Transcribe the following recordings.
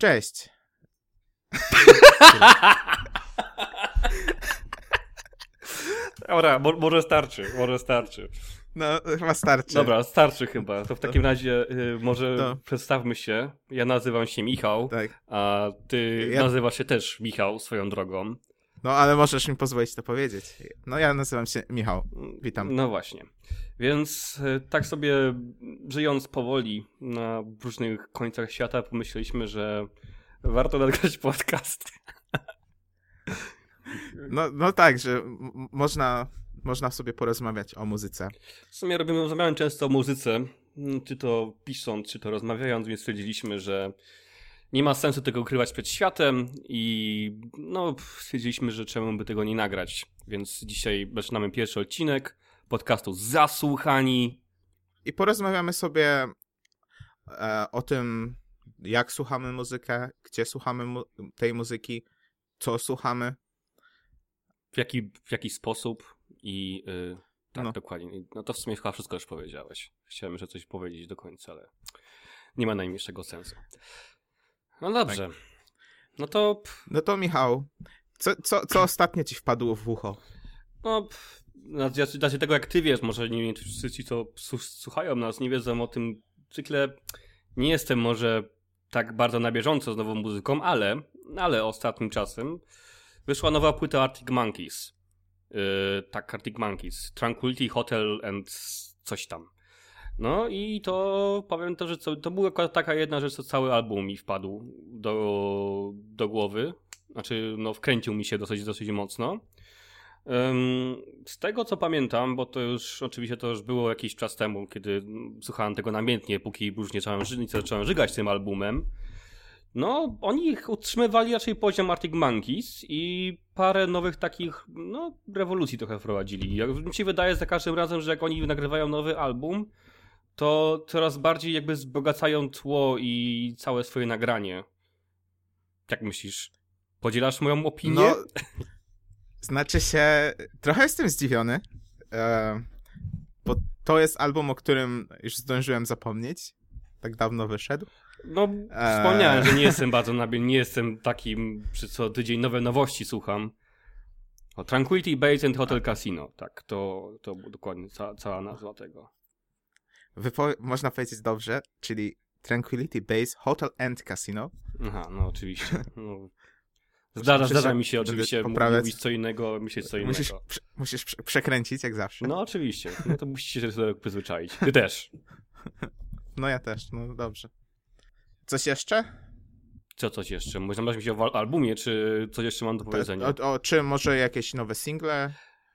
Cześć. Dobra, mo może starczy, może starczy. No, chyba starczy. Dobra, starczy chyba. To w takim razie y, może To. przedstawmy się. Ja nazywam się Michał, Tak. a ty Ja- nazywasz się też Michał swoją drogą. No, ale możesz mi pozwolić to powiedzieć. No, ja nazywam się Michał. Witam. No właśnie. Więc y, tak sobie żyjąc powoli na różnych końcach świata, pomyśleliśmy, że warto nagrać podcast. No, no tak, że można, można sobie porozmawiać o muzyce. W sumie robimy, rozmawiamy często o muzyce, czy to pisząc, czy to rozmawiając, więc stwierdziliśmy, że nie ma sensu tego ukrywać przed światem i no, stwierdziliśmy, że czemu by tego nie nagrać. Więc dzisiaj zaczynamy pierwszy odcinek podcastu Zasłuchani. I porozmawiamy sobie e, o tym, jak słuchamy muzykę, gdzie słuchamy mu tej muzyki, co słuchamy. W jaki, w jaki sposób i yy, tak, No. dokładnie. No to w sumie chyba wszystko już powiedziałeś. Chciałem jeszcze coś powiedzieć do końca, ale nie ma najmniejszego sensu. No dobrze. No to pff, No to Michał, co, co, co ostatnio ci wpadło w ucho? No, pff, znaczy, znaczy tego jak ty wiesz, może nie wiem, czy wszyscy ci, co słuchają nas, nie wiedzą o tym. Zwykle nie jestem może tak bardzo na bieżąco z nową muzyką, ale, ale ostatnim czasem wyszła nowa płyta Arctic Monkeys. Yy, tak, Arctic Monkeys. Tranquility Hotel and coś tam. No i to powiem to, że co, to była taka jedna rzecz, co cały album mi wpadł do, do głowy. Znaczy, no wkręcił mi się dosyć, dosyć mocno. Z tego co pamiętam, bo to już oczywiście to już było jakiś czas temu, kiedy słuchałem tego namiętnie, póki już nie zacząłem, nie zacząłem żygać tym albumem. No, oni utrzymywali raczej poziom Arctic Monkeys i parę nowych takich, no, rewolucji trochę wprowadzili. Jak mi się wydaje za każdym razem, że jak oni nagrywają nowy album, to coraz bardziej jakby wzbogacają tło i całe swoje nagranie. Jak myślisz? Podzielasz moją opinię? No, znaczy się, trochę jestem zdziwiony, e, bo to jest album, o którym już zdążyłem zapomnieć. Tak dawno wyszedł. No, Eee. wspomniałem, że nie jestem bardzo na nie jestem takim, przy co tydzień nowe nowości słucham. O, Tranquility Base and Hotel Casino, tak, to, to dokładnie ca, cała nazwa tego. Wypo- można powiedzieć dobrze, czyli Tranquility Base Hotel and Casino. Aha, no oczywiście. No. Zdarza, zdarza mi się oczywiście poprawiać. mówić co innego, myśleć co innego. Musisz, prze- musisz prze- przekręcić, jak zawsze. No oczywiście, no to musicie się do przyzwyczaić. Ty też. No ja też, no dobrze. Coś jeszcze? Co coś jeszcze? Można mi się o al- albumie, czy coś jeszcze mam do powiedzenia? O, o, czy może jakieś nowe single?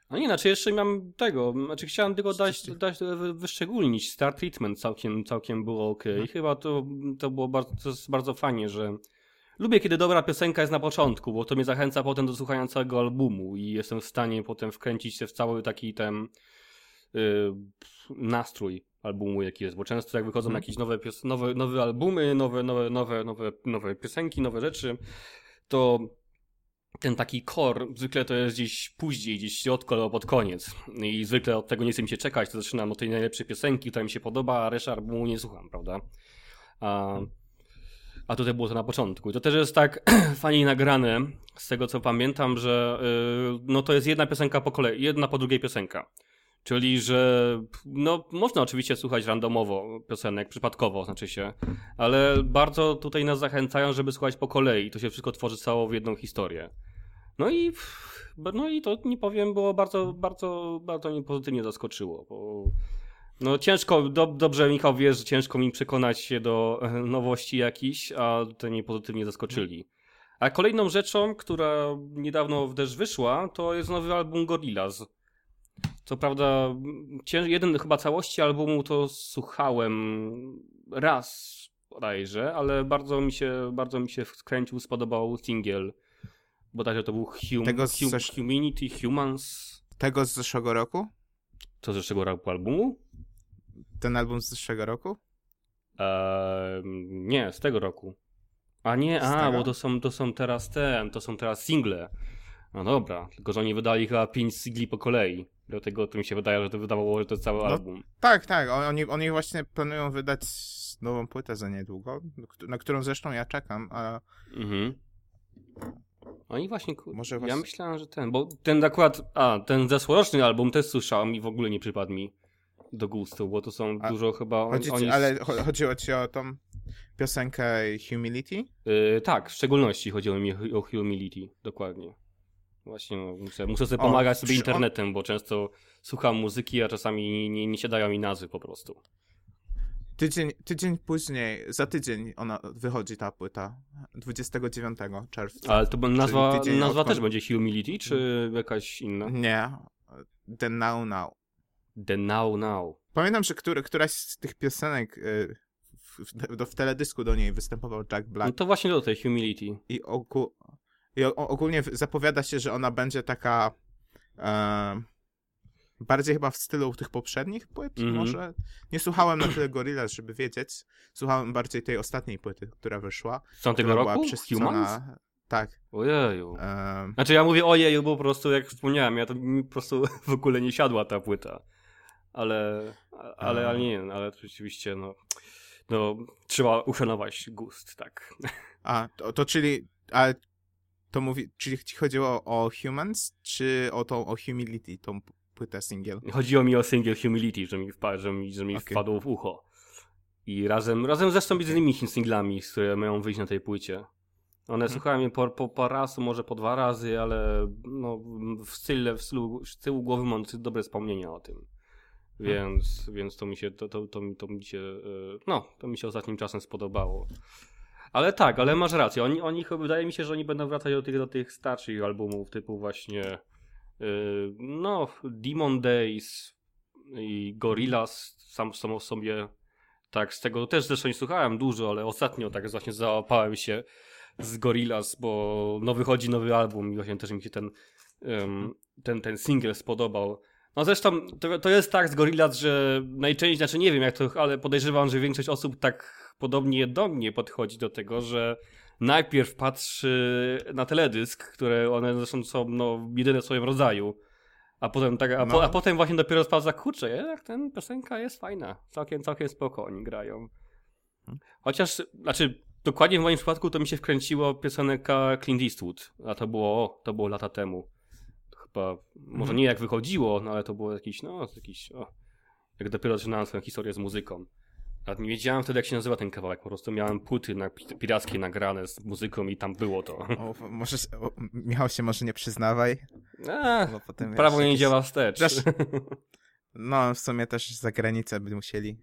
No nie, znaczy jeszcze mam tego, znaczy chciałem tylko dać, dać wy- wyszczególnić, Star Treatment całkiem, całkiem było ok. Chyba to, to było bardzo, to jest bardzo fajnie, że lubię kiedy dobra piosenka jest na początku, bo to mnie zachęca potem do słuchania całego albumu i jestem w stanie potem wkręcić się w cały taki ten y, nastrój albumu jaki jest, bo często jak wychodzą Mhm. jakieś nowe, pios- nowe, nowe albumy, nowe, nowe, nowe, nowe, nowe piosenki, nowe rzeczy, to ten taki core, zwykle to jest gdzieś później, gdzieś w środku albo pod koniec. I zwykle od tego nie chce mi się czekać, to zaczynam od tej najlepszej piosenki, która mi się podoba, a reszta albumu nie słucham, prawda? A, a tutaj było to na początku. I to też jest tak fajnie nagrane, z tego co pamiętam, że yy, no to jest jedna piosenka po kolei, jedna po drugiej piosenka. Czyli, że no, można oczywiście słuchać randomowo piosenek, przypadkowo znaczy się, ale bardzo tutaj nas zachęcają, żeby słuchać po kolei. To się wszystko tworzy cało w jedną historię. No i, no i to nie powiem, było bardzo, bardzo, bardzo mnie pozytywnie zaskoczyło, no ciężko, do, dobrze Michał wiesz, że ciężko mi przekonać się do e, nowości jakichś, a te mnie pozytywnie zaskoczyli. A kolejną rzeczą, która niedawno też wyszła, to jest nowy album Gorillaz. Co prawda, jeden chyba całości albumu to słuchałem raz bodajże, ale bardzo mi się, bardzo mi się wkręcił, spodobał singiel. Bodajże to był hum, Tego z hum, zesz- Humanity, Humans. Tego z zeszłego roku? To z zeszłego roku albumu? Ten album z zeszłego roku? Eee, nie, z tego roku. A nie, Z a, tego? bo to są, to są teraz ten, to są teraz single. No dobra, tylko że oni wydali chyba pięć singli po kolei. Dlatego to mi się wydaje, że to wydawało, że to cały No, album. Tak, tak. Oni, oni właśnie planują wydać nową płytę za niedługo, na którą zresztą ja czekam, a Mhm. Oni właśnie, ku- Może ja właśnie- myślałem, że ten, bo ten akurat, a, ten zeszłoroczny album też słyszałem i w ogóle nie przypadł mi do gustu, bo to są A dużo chyba... chodzi, oni, ale cho- chodziło ci o tą piosenkę Humility? Yy, tak, w szczególności chodziło mi o humility, dokładnie. Właśnie, no, muszę, muszę sobie O, pomagać sobie przy- internetem, bo często słucham muzyki, a czasami nie, nie, nie siadają mi nazwy po prostu. Tydzień, tydzień później, za tydzień ona wychodzi ta płyta, 29 czerwca. Ale to nazwa, nazwa też będzie humility, czy jakaś inna? Nie, The Now Now. The Now Now. Pamiętam, że który, któraś z tych piosenek y, w, w, w teledysku do niej występował Jack No Black to właśnie do tej humility. i, ogó- i o, ogólnie zapowiada się, że ona będzie taka e, bardziej chyba w stylu tych poprzednich płyt, Mhm. może. Nie słuchałem na tyle Gorillaz, żeby wiedzieć. Słuchałem bardziej tej ostatniej płyty, która wyszła. Z tamtego była roku? przesycona- Humans? Tak. Ojeju. E, Znaczy ja mówię ojeju, bo po prostu jak wspomniałem, ja to mi po prostu w ogóle nie siadła ta płyta. Ale, ale, ale nie, ale to rzeczywiście no, no trzeba uszanować gust, tak. a, to, to czyli... A, to mówi, czyli ci chodziło o Humans, czy o tą o Humility, tą płytę single? Chodziło mi o single Humility, że mi, wpa- że mi, że mi Okej. wpadło w ucho. I razem, razem zresztą z innymi singlami, które mają wyjść na tej płycie. One słuchałem je po, po, po raz, może po dwa razy, ale no, w, stylu, w, stylu, w tyłu głowy mam dobre wspomnienia o tym. Więc, więc to mi się, to, to, to, mi- to mi się, e, no, to mi się ostatnim czasem spodobało. Ale tak, ale masz rację. Oni, oni wydaje mi się, że oni będą wracać do tych, do tych starszych albumów, typu właśnie e, no, Demon Days i Gorillaz sam samo sobie tak, z tego też zresztą nie słuchałem dużo, ale ostatnio tak właśnie załapałem się z Gorillaz, bo no wychodzi nowy album i właśnie też mi się ten, ten, ten single spodobał. No zresztą to, to jest tak z Gorillaz, że najczęściej, znaczy nie wiem jak to, ale podejrzewam, że większość osób tak podobnie do mnie podchodzi do tego, że najpierw patrzy na teledysk, które one zresztą są no, jedyne w swoim rodzaju, a potem, tak, a, po, No. a potem właśnie dopiero sprawdza, kurczę, jak ten piosenka jest fajna, całkiem, całkiem spoko oni grają. Chociaż, znaczy, dokładnie w moim przypadku to mi się wkręciło piosenka Clint Eastwood, a to było, to było lata temu. Chyba, może Mhm. nie jak wychodziło, no ale to było jakiś, no, jakiś, o, jak dopiero zaczynałem swoją historię z muzyką. Nawet nie wiedziałem wtedy, jak się nazywa ten kawałek, po prostu miałem płyty na, pirackie nagrane z muzyką i tam było to. O, może, o, Michał się może nie przyznawaj, A, bo potem... prawo nie jakieś- działa wstecz. Też- No, w sumie też za granicę by musieli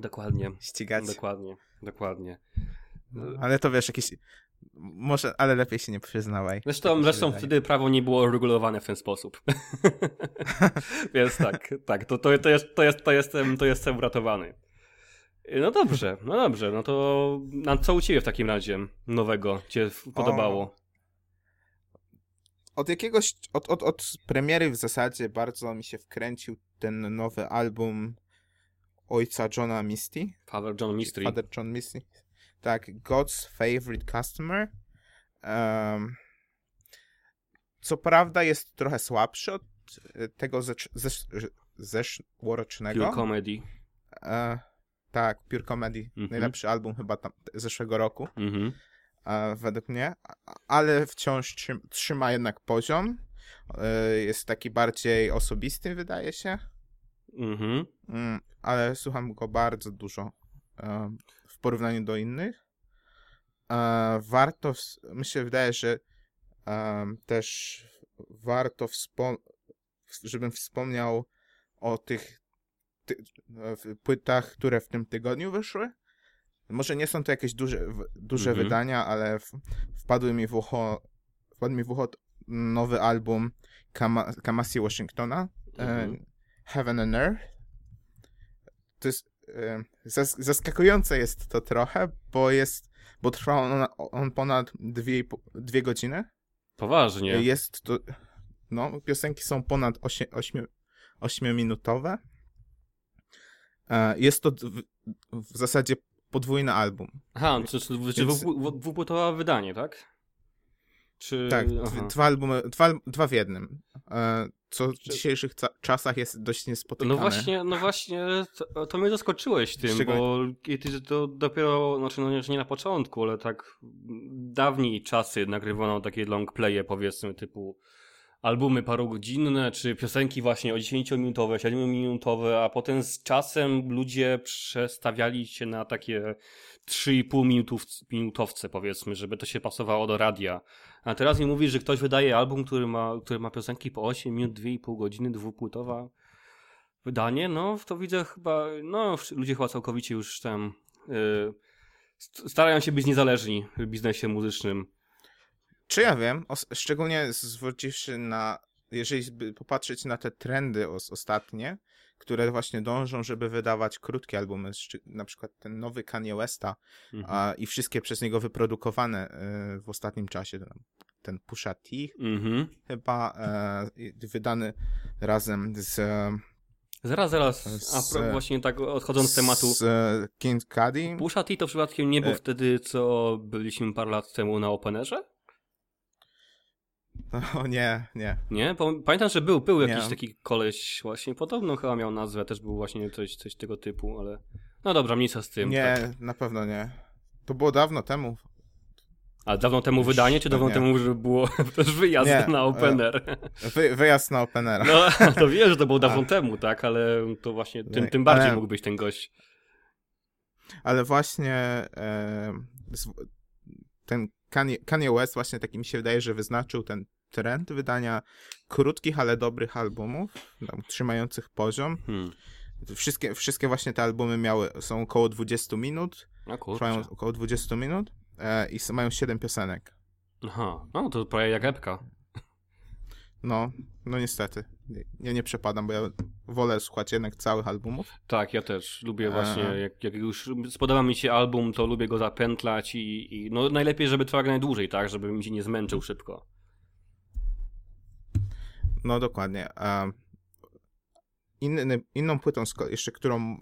Dokładnie, ścigać. dokładnie, dokładnie. No, ale to wiesz, jakieś... Może, ale lepiej się nie przyznawaj. Zresztą, Tak zresztą wydaje. wtedy prawo nie było regulowane w ten sposób. Więc tak, tak, to, to, to, jest, to, jest, to, jestem, to jestem uratowany. No dobrze, no dobrze, no to na co u ciebie w takim razie nowego cię podobało? Od jakiegoś... Od, od, od premiery w zasadzie bardzo mi się wkręcił ten nowy album ojca Johna Misty. Father John Mystery. Father John Misty. Tak, God's Favorite Customer. Em, co prawda jest trochę słabszy od e, tego zesz, zesz, zeszłorocznego. Pure Comedy. E, tak, Pure Comedy. Mhm. Najlepszy album chyba tam zeszłego roku, Mhm. e, według mnie. Ale wciąż trzym, trzyma jednak poziom. E, jest taki bardziej osobisty, wydaje się. Mhm. Mm, ale słucham go bardzo dużo porównaniu do innych. E, warto, ws- mi się wydaje, że em, też warto, wspom- żebym wspomniał o tych ty- e, w- płytach, które w tym tygodniu wyszły. Może nie są to jakieś duże, w- duże Mhm. wydania, ale w, wpadły mi w ucho, wpadł mi w ucho nowy album Kama, Kamasi Washingtona, Mhm. e, Heaven and Earth. To jest e, zaskakujące jest to trochę, bo jest, bo trwa on, on ponad dwie, dwie godziny. Poważnie. Jest to, no, piosenki są ponad 8, 8 minutowe. E, Jest to w, w zasadzie podwójny album. Aha, to jest Więc- dwu- dwupłytowe wydanie, tak? Czy... Tak, dwa albumy, dwa, dwa w jednym. E, co w dzisiejszych czasach jest dość niespotykane. No właśnie, no właśnie, to, to mnie zaskoczyłeś tym, Szczególnie... bo kiedy to dopiero, znaczy no nie na początku, ale tak dawniej czasy nagrywano takie long playe powiedzmy typu albumy parogodzinne, czy piosenki właśnie o 10-minutowe, 7-minutowe, a potem z czasem ludzie przestawiali się na takie 3,5 minutów, minutowce powiedzmy, żeby to się pasowało do radia. A teraz mi mówisz, że ktoś wydaje album, który ma, który ma piosenki po 8 minut, 2,5 godziny, dwupłytowa wydanie, no to widzę chyba, no ludzie chyba całkowicie już tam yy, starają się być niezależni w biznesie muzycznym. Czy ja wiem, szczególnie zwróciwszy na, jeżeli popatrzeć na te trendy os ostatnie, które właśnie dążą, żeby wydawać krótkie albumy, na przykład ten nowy Kanye Westa mhm. a, i wszystkie przez niego wyprodukowane y, w ostatnim czasie, ten Pusha T mhm. chyba y, wydany razem z Zaraz, zaraz. A z, właśnie tak odchodząc z tematu. Z e, King Cudi. Pusha T to przypadkiem nie był e... wtedy, co byliśmy parę lat temu na Openerze? O nie, nie. Nie? Pamiętam, że był, był jakiś nie. taki koleś właśnie, podobno chyba miał nazwę, też był właśnie coś, coś tego typu, ale no dobra, mniejsza z tym. Nie, tak. na pewno nie. To było dawno temu. A dawno temu Już, wydanie, czy dawno nie. temu, że było też wyjazd nie, na Opener? Wy, wyjazd na Openera. No, to wiem, że to było dawno A. temu, tak, ale to właśnie tym, tym bardziej ale, mógł być ten gość. Ale właśnie e, ten Kanye, Kanye West właśnie taki mi się wydaje, że wyznaczył ten trend wydania krótkich, ale dobrych albumów, tam, trzymających poziom. Hmm. Wszystkie, wszystkie właśnie te albumy miały, są około 20 minut. Trwają około 20 minut e, i mają 7 piosenek. Aha, no to prawie jak epka. No, no niestety. Ja nie przepadam, bo ja wolę słuchać jednak całych albumów. Tak, ja też. Lubię właśnie, jak, jak już spodoba mi się album, to lubię go zapętlać i, i no najlepiej, żeby trwał jak najdłużej, tak, żeby mi się nie zmęczył szybko. No dokładnie. Inny, inną płytą jeszcze, którą,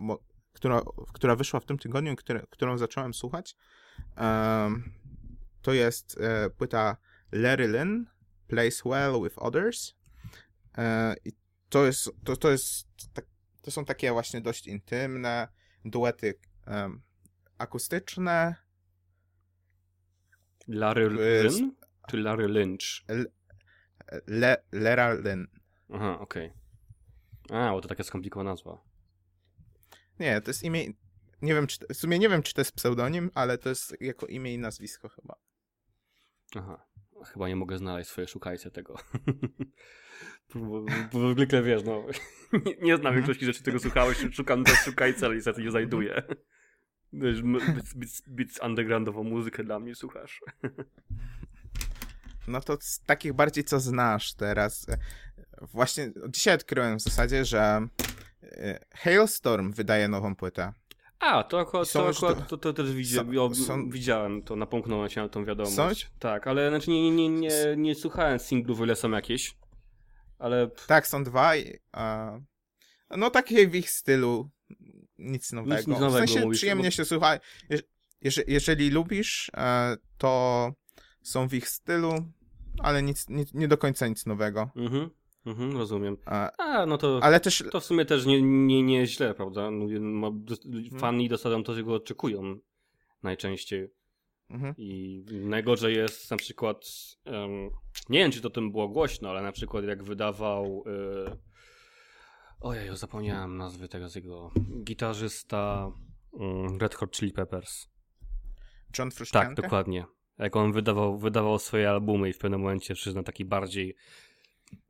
która, która wyszła w tym tygodniu, którą zacząłem słuchać, to jest e, płyta Larry Lynn, Plays Well with Others. E, I to jest, to, to jest, tak, to są takie właśnie dość intymne duety akustyczne. Larry Lynn? Czy Larry Lynch? Le, Lera Lynn. Aha, okej. Okay. A, bo to taka skomplikowana nazwa. Nie, to jest imię... Nie wiem, czy... W sumie nie wiem, czy to jest pseudonim, ale to jest jako imię i nazwisko chyba. Aha. Chyba nie mogę znaleźć swojej szukajce tego. bo, bo zwykle wiesz, no... nie, nie znam mhm. większości rzeczy, tego słuchałeś, szukam też szukajce, ale niestety nie znajduję. Wiesz, bit undergroundową muzykę dla mnie słuchasz. No to z takich bardziej, co znasz teraz. Właśnie dzisiaj odkryłem w zasadzie, że e, Hailstorm wydaje nową płytę. A, to akurat, to, akurat to, to, też widziałem, są, widziałem to, napomknąłem się na tą wiadomość. Są? Tak, ale znaczy nie, nie, nie, nie słuchałem singlów, ile są jakieś, ale... Tak, są dwa i, no takie w ich stylu, nic nowego. Nic, nic nowego w sensie mówisz, przyjemnie bo... się słucha. jeżeli, jeżeli lubisz, e, to są w ich stylu, ale nic, nie, nie do końca nic nowego. Mhm. Mhm, rozumiem. A, no to, ale też... to w sumie też nie, nie, nie źle, prawda? Mhm. Fani dostają to, czego oczekują najczęściej. Mhm. I najgorzej jest na przykład, um, nie wiem czy to tym było głośno, ale na przykład jak wydawał, yy, ojej, zapomniałem nazwy tego z jego, gitarzysta um, Red Hot Chili Peppers. John Frusciante? Tak, dokładnie. Jak on wydawał, wydawał swoje albumy i w pewnym momencie przyszedł na taki bardziej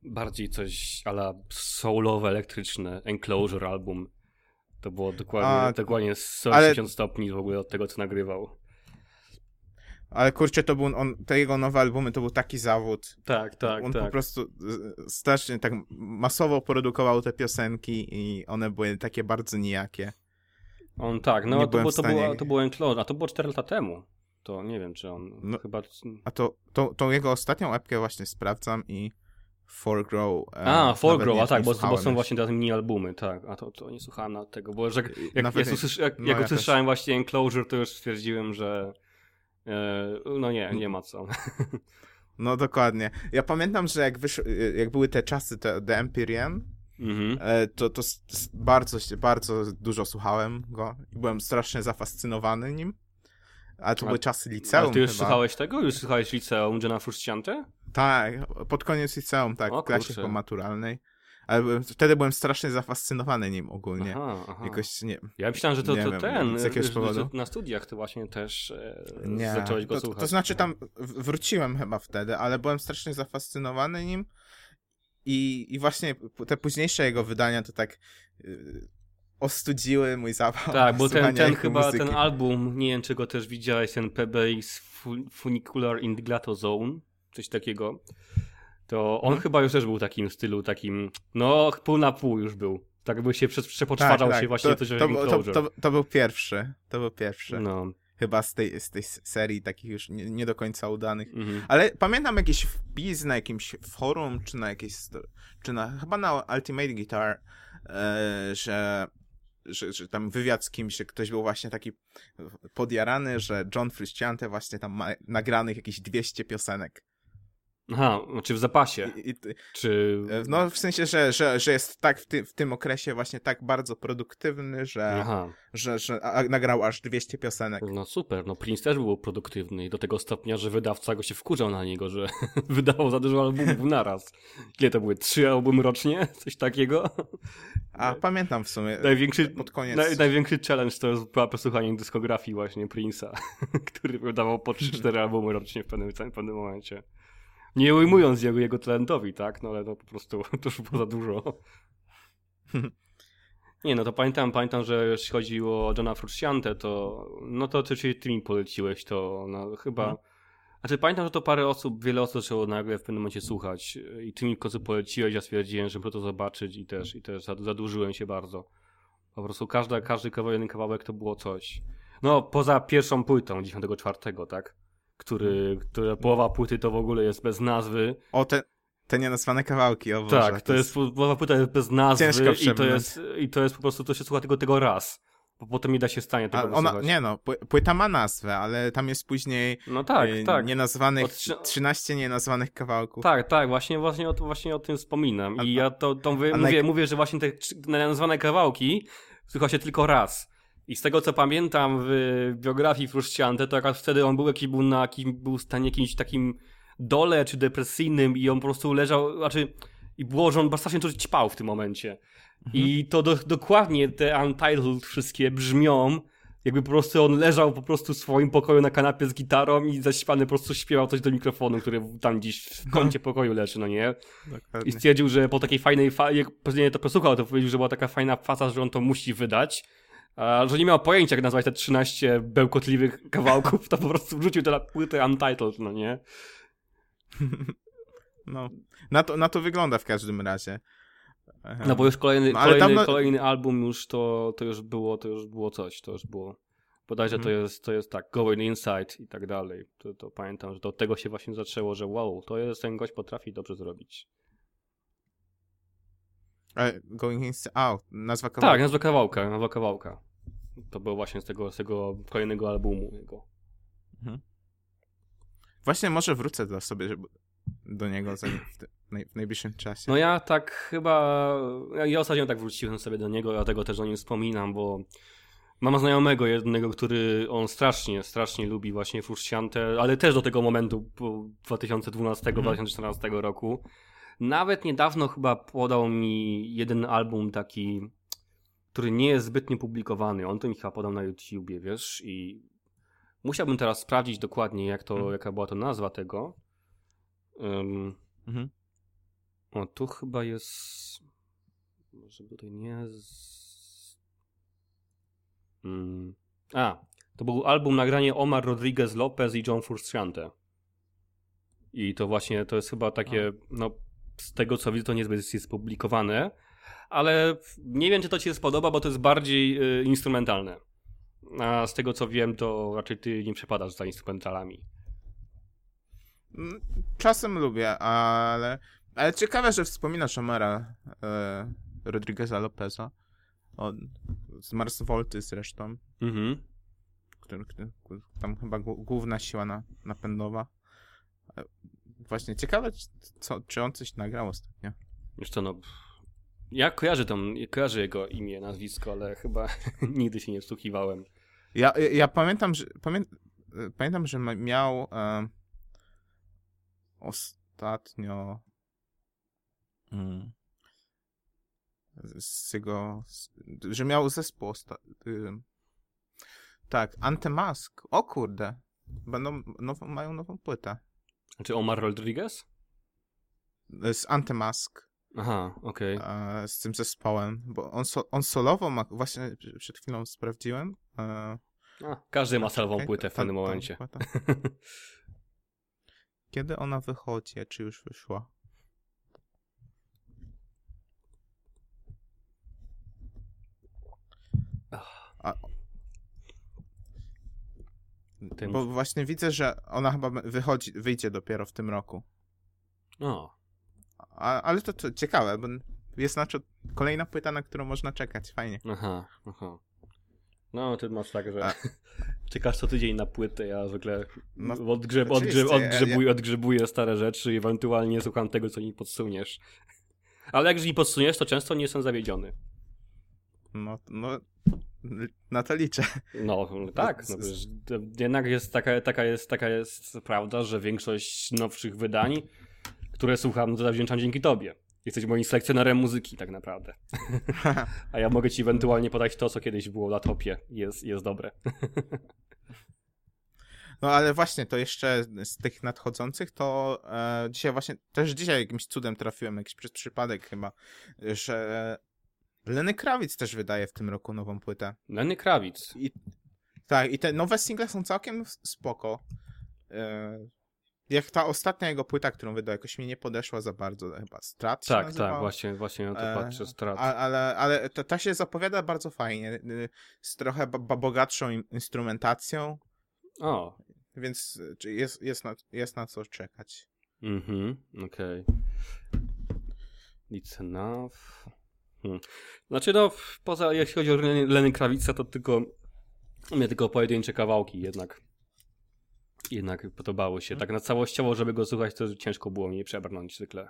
bardziej coś ala soulowe, elektryczne, Enclosure album. To było dokładnie, A, dokładnie 180 ale... stopni w ogóle od tego, co nagrywał. Ale kurczę, to był on, te jego nowe albumy to był taki zawód. Tak, tak. On tak. po prostu strasznie tak masowo produkował te piosenki i one były takie bardzo nijakie. On tak, no to, było, to, było, to było Enclosure, a to było 4 lata temu. To nie wiem, czy on no, chyba... A to, to, to jego ostatnią epkę właśnie sprawdzam i Forgrow. E, a, Forgrow, a tak, bo, bo, są właśnie teraz mini albumy, tak. A to, to nie słuchałem na tego, bo że, jak, jak, usłysz, jak, no jak ja usłyszałem też. właśnie Enclosure, to już stwierdziłem, że e, no nie, nie ma co. No dokładnie. Ja pamiętam, że jak, wysz... jak były te czasy, te, The Empyrean, Mhm. e, to, to bardzo, bardzo dużo słuchałem go i byłem strasznie zafascynowany nim. Ale to A- były czasy liceum ty już chyba. słuchałeś tego? Już słuchałeś liceum Johna Frusciante? Tak, pod koniec liceum, tak, O w klasie kurczę. chyba maturalnej. Ale byłem, wtedy byłem strasznie zafascynowany nim ogólnie. Aha, aha. Jakoś nie. Ja myślałem, że to, to wiem, ten, z jakiegoś powodu. że na studiach to właśnie też e, Nie. zacząłeś go to, słuchać. to znaczy tam wróciłem chyba wtedy, ale byłem strasznie zafascynowany nim. I, I właśnie te późniejsze jego wydania to tak y, ostudziły mój zawał. Tak, bo ten, ten chyba, muzyki. ten album, nie wiem czy go też widziałeś, ten PBX Fu- Funicular Indgato Zone, coś takiego, to on Mhm. chyba już też był takim stylu, takim, no pół na pół już był. Tak by się przepoczwarzał się właśnie to, coś to, to, to, to był pierwszy. To był pierwszy. No. Chyba z tej, z tej serii takich już nie, nie do końca udanych. Mhm. Ale pamiętam jakiś wpis na jakimś forum, czy na jakiejś, czy na, chyba na Ultimate Guitar, e, że, że, że tam wywiad z kimś, że ktoś był właśnie taki podjarany, że John Frusciante właśnie tam ma nagranych jakieś 200 piosenek. Aha, czy w zapasie, I, i, czy... e, no w sensie, że, że, że jest tak w, ty, w tym okresie właśnie tak bardzo produktywny, że, Aha, że, że a, nagrał aż 200 piosenek. no super, no Prince też był produktywny i do tego stopnia, że wydawca go się wkurzał na niego, że wydawał za dużo albumów naraz. Ile to były? Trzy albumy rocznie? Coś takiego? A pamiętam w sumie Największy, pod koniec. naj, największy challenge to jest była posłuchanie dyskografii właśnie Prince'a, który wydawał po 3-4 albumy rocznie w pewnym, w pewnym momencie. Nie ujmując jego, jego talentowi, tak? No ale no po prostu to już było za dużo. Nie, no to pamiętam, pamiętam, że jeśli chodzi o Johna Frusciante, to no to ty, ty mi poleciłeś to, no chyba... Mhm. Znaczy pamiętam, że to parę osób, wiele osób zaczęło nagle w pewnym momencie słuchać i ty mi w końcu poleciłeś, ja stwierdziłem, żeby to zobaczyć i też, i też zad- zadłużyłem się bardzo. Po prostu każda, każdy kawałek, jeden kawałek to było coś. No, poza pierwszą płytą 94, tak? Który, która połowa płyty to w ogóle jest bez nazwy. O, te, te nienazwane kawałki, o Boże, tak, to jest, połowa płyta jest bez nazwy Ciężko i to, jest, i to jest po prostu, to się słucha tego, tego raz. Bo potem nie da się w stanie tego ona, nie no, pły- płyta ma nazwę, ale tam jest później No tak, e, tak. nienazwanych, Od trzy- 13 nienazwanych kawałków. Tak, tak, właśnie, właśnie, o, właśnie o tym wspominam. I A- ja to, to mówię, naj- mówię, że właśnie te nazwane kawałki słucha się tylko raz. I z tego co pamiętam w biografii Frusciante, to akurat wtedy on był jakiś, był na jakim, był stanie jakimś takim dole czy depresyjnym i on po prostu leżał, znaczy i było, że on strasznie dużo ćpał w tym momencie. I to do, dokładnie te Untitled wszystkie brzmią, jakby po prostu on leżał po prostu w swoim pokoju na kanapie z gitarą i zaśpiany po prostu śpiewał coś do mikrofonu, który tam gdzieś w kącie pokoju leży, no nie? I Dokładnie. stwierdził, że po takiej fajnej fazie, jak później to posłuchał, to powiedział, że była taka fajna faza, że on to musi wydać. A że nie miał pojęcia, jak nazwać te 13 bełkotliwych kawałków, to po prostu wrzucił tę płytę Untitled, no nie? No, na to, na to wygląda w każdym razie. No bo już kolejny, No, kolejny, kolejny album już to, to już było, to już było coś, to już było. Bodajże to Mhm. jest, to jest tak, Going Inside i tak dalej. To, to pamiętam, że to od tego się właśnie zaczęło, że wow, to jest ten gość potrafi dobrze zrobić. Going Inside Out, nazwa kawałka. Tak, nazwa kawałka, nazwa kawałka. To było właśnie z tego, z tego kolejnego albumu jego. Właśnie może wrócę do sobie żeby, do niego za, w, naj, najbliższym czasie. No ja tak chyba, ja, ja ostatnio tak wróciłem sobie do niego, dlatego też o nim wspominam, bo mam znajomego jednego, który on strasznie, strasznie lubi właśnie Frusciante, ale też do tego momentu, po 2012-2014 roku. Nawet niedawno chyba podał mi jeden album taki, który nie jest zbytnio publikowany. On to mi chyba podał na YouTubie, wiesz, i musiałbym teraz sprawdzić dokładnie, jak to, Mhm. jaka była to nazwa tego. Ym, Mhm. o, tu chyba jest. Może tutaj nie. Z... Mm. A, to był album nagranie Omar Rodriguez Lopez i John Frusciante. I to właśnie to jest chyba takie, no z tego co widzę, to niezbyt jest publikowane, ale nie wiem, czy to ci się spodoba, bo to jest bardziej y, instrumentalne. A z tego co wiem, to raczej ty nie przepadasz za instrumentalami. Mm, Czasem lubię, ale, ale ciekawe, że wspominasz Omara e, Rodrigueza Lopeza. On z Mars Volty zresztą, Mhm. który, który, tam chyba głó- główna siła na, napędowa. Właśnie ciekawe, czy- co, czy on coś nagrał ostatnio. Co, no... Ja kojarzę, tam, kojarzę jego imię, nazwisko, ale chyba nigdy się nie wsłuchiwałem. Ja, ja, ja pamiętam, że pamię, pamiętam, że miał e, ostatnio mm, z z jego, z, że miał zespół osta, y, tak, Antemask, o kurde, będą, nową, mają nową płytę Czy Omar Rodriguez? E, z Antemask, Aha, okej. e, z tym zespołem, bo on, so, on solowo ma, właśnie przed chwilą sprawdziłem. E, A, Każdy ma salwą czekaj, płytę w pewnym ta momencie. Kiedy ona wychodzi, czy już wyszła? A, Tym- bo właśnie widzę, że ona chyba wychodzi, wyjdzie dopiero w tym roku. O, A, ale to, to ciekawe, bo jest znaczy kolejna płyta, na którą można czekać. Fajnie. aha, aha. No, ty masz tak, że A- czekasz co tydzień na płytę, ja zwykle No, odgrzeb, odgrzeb, ja- odgrzebuję, odgrzebuję stare rzeczy i ewentualnie słucham tego, co mi podsuniesz. Ale jak mi podsuniesz, to często nie jestem zawiedziony. No, no, na to liczę. No, tak. No, jednak jest taka, taka, jest, taka jest prawda, że większość nowszych wydań, które słucham, to zawdzięczam dzięki tobie. Jesteś moim selekcjonerem muzyki, tak naprawdę. A ja mogę ci ewentualnie podać to, co kiedyś było na topie. Jest, jest dobre. No ale właśnie, to jeszcze z tych nadchodzących, to e, dzisiaj właśnie, też dzisiaj jakimś cudem trafiłem, jakiś przez przypadek chyba, że Lenny Krawic też wydaje w tym roku nową płytę. Lenny Krawic. I, tak, i te nowe single są całkiem spoko. E, jak ta ostatnia jego płyta, którą wydał, jakoś mi nie podeszła za bardzo, chyba Strat Tak, nazywała? tak, właśnie, właśnie na to E, patrzę. Strat. A, ale ale ta, ta się zapowiada bardzo fajnie, y, z trochę bogatszą in- instrumentacją, O, więc y, jest, jest, na, jest na co czekać. Mhm, okej. It's enough. Hmm. Znaczy no, poza, jeśli chodzi o Lenny Krawica, to tylko mnie tylko pojedyncze kawałki jednak jednak podobały się. Tak na całościowo, żeby go słuchać, to ciężko było mnie przebrnąć zwykle.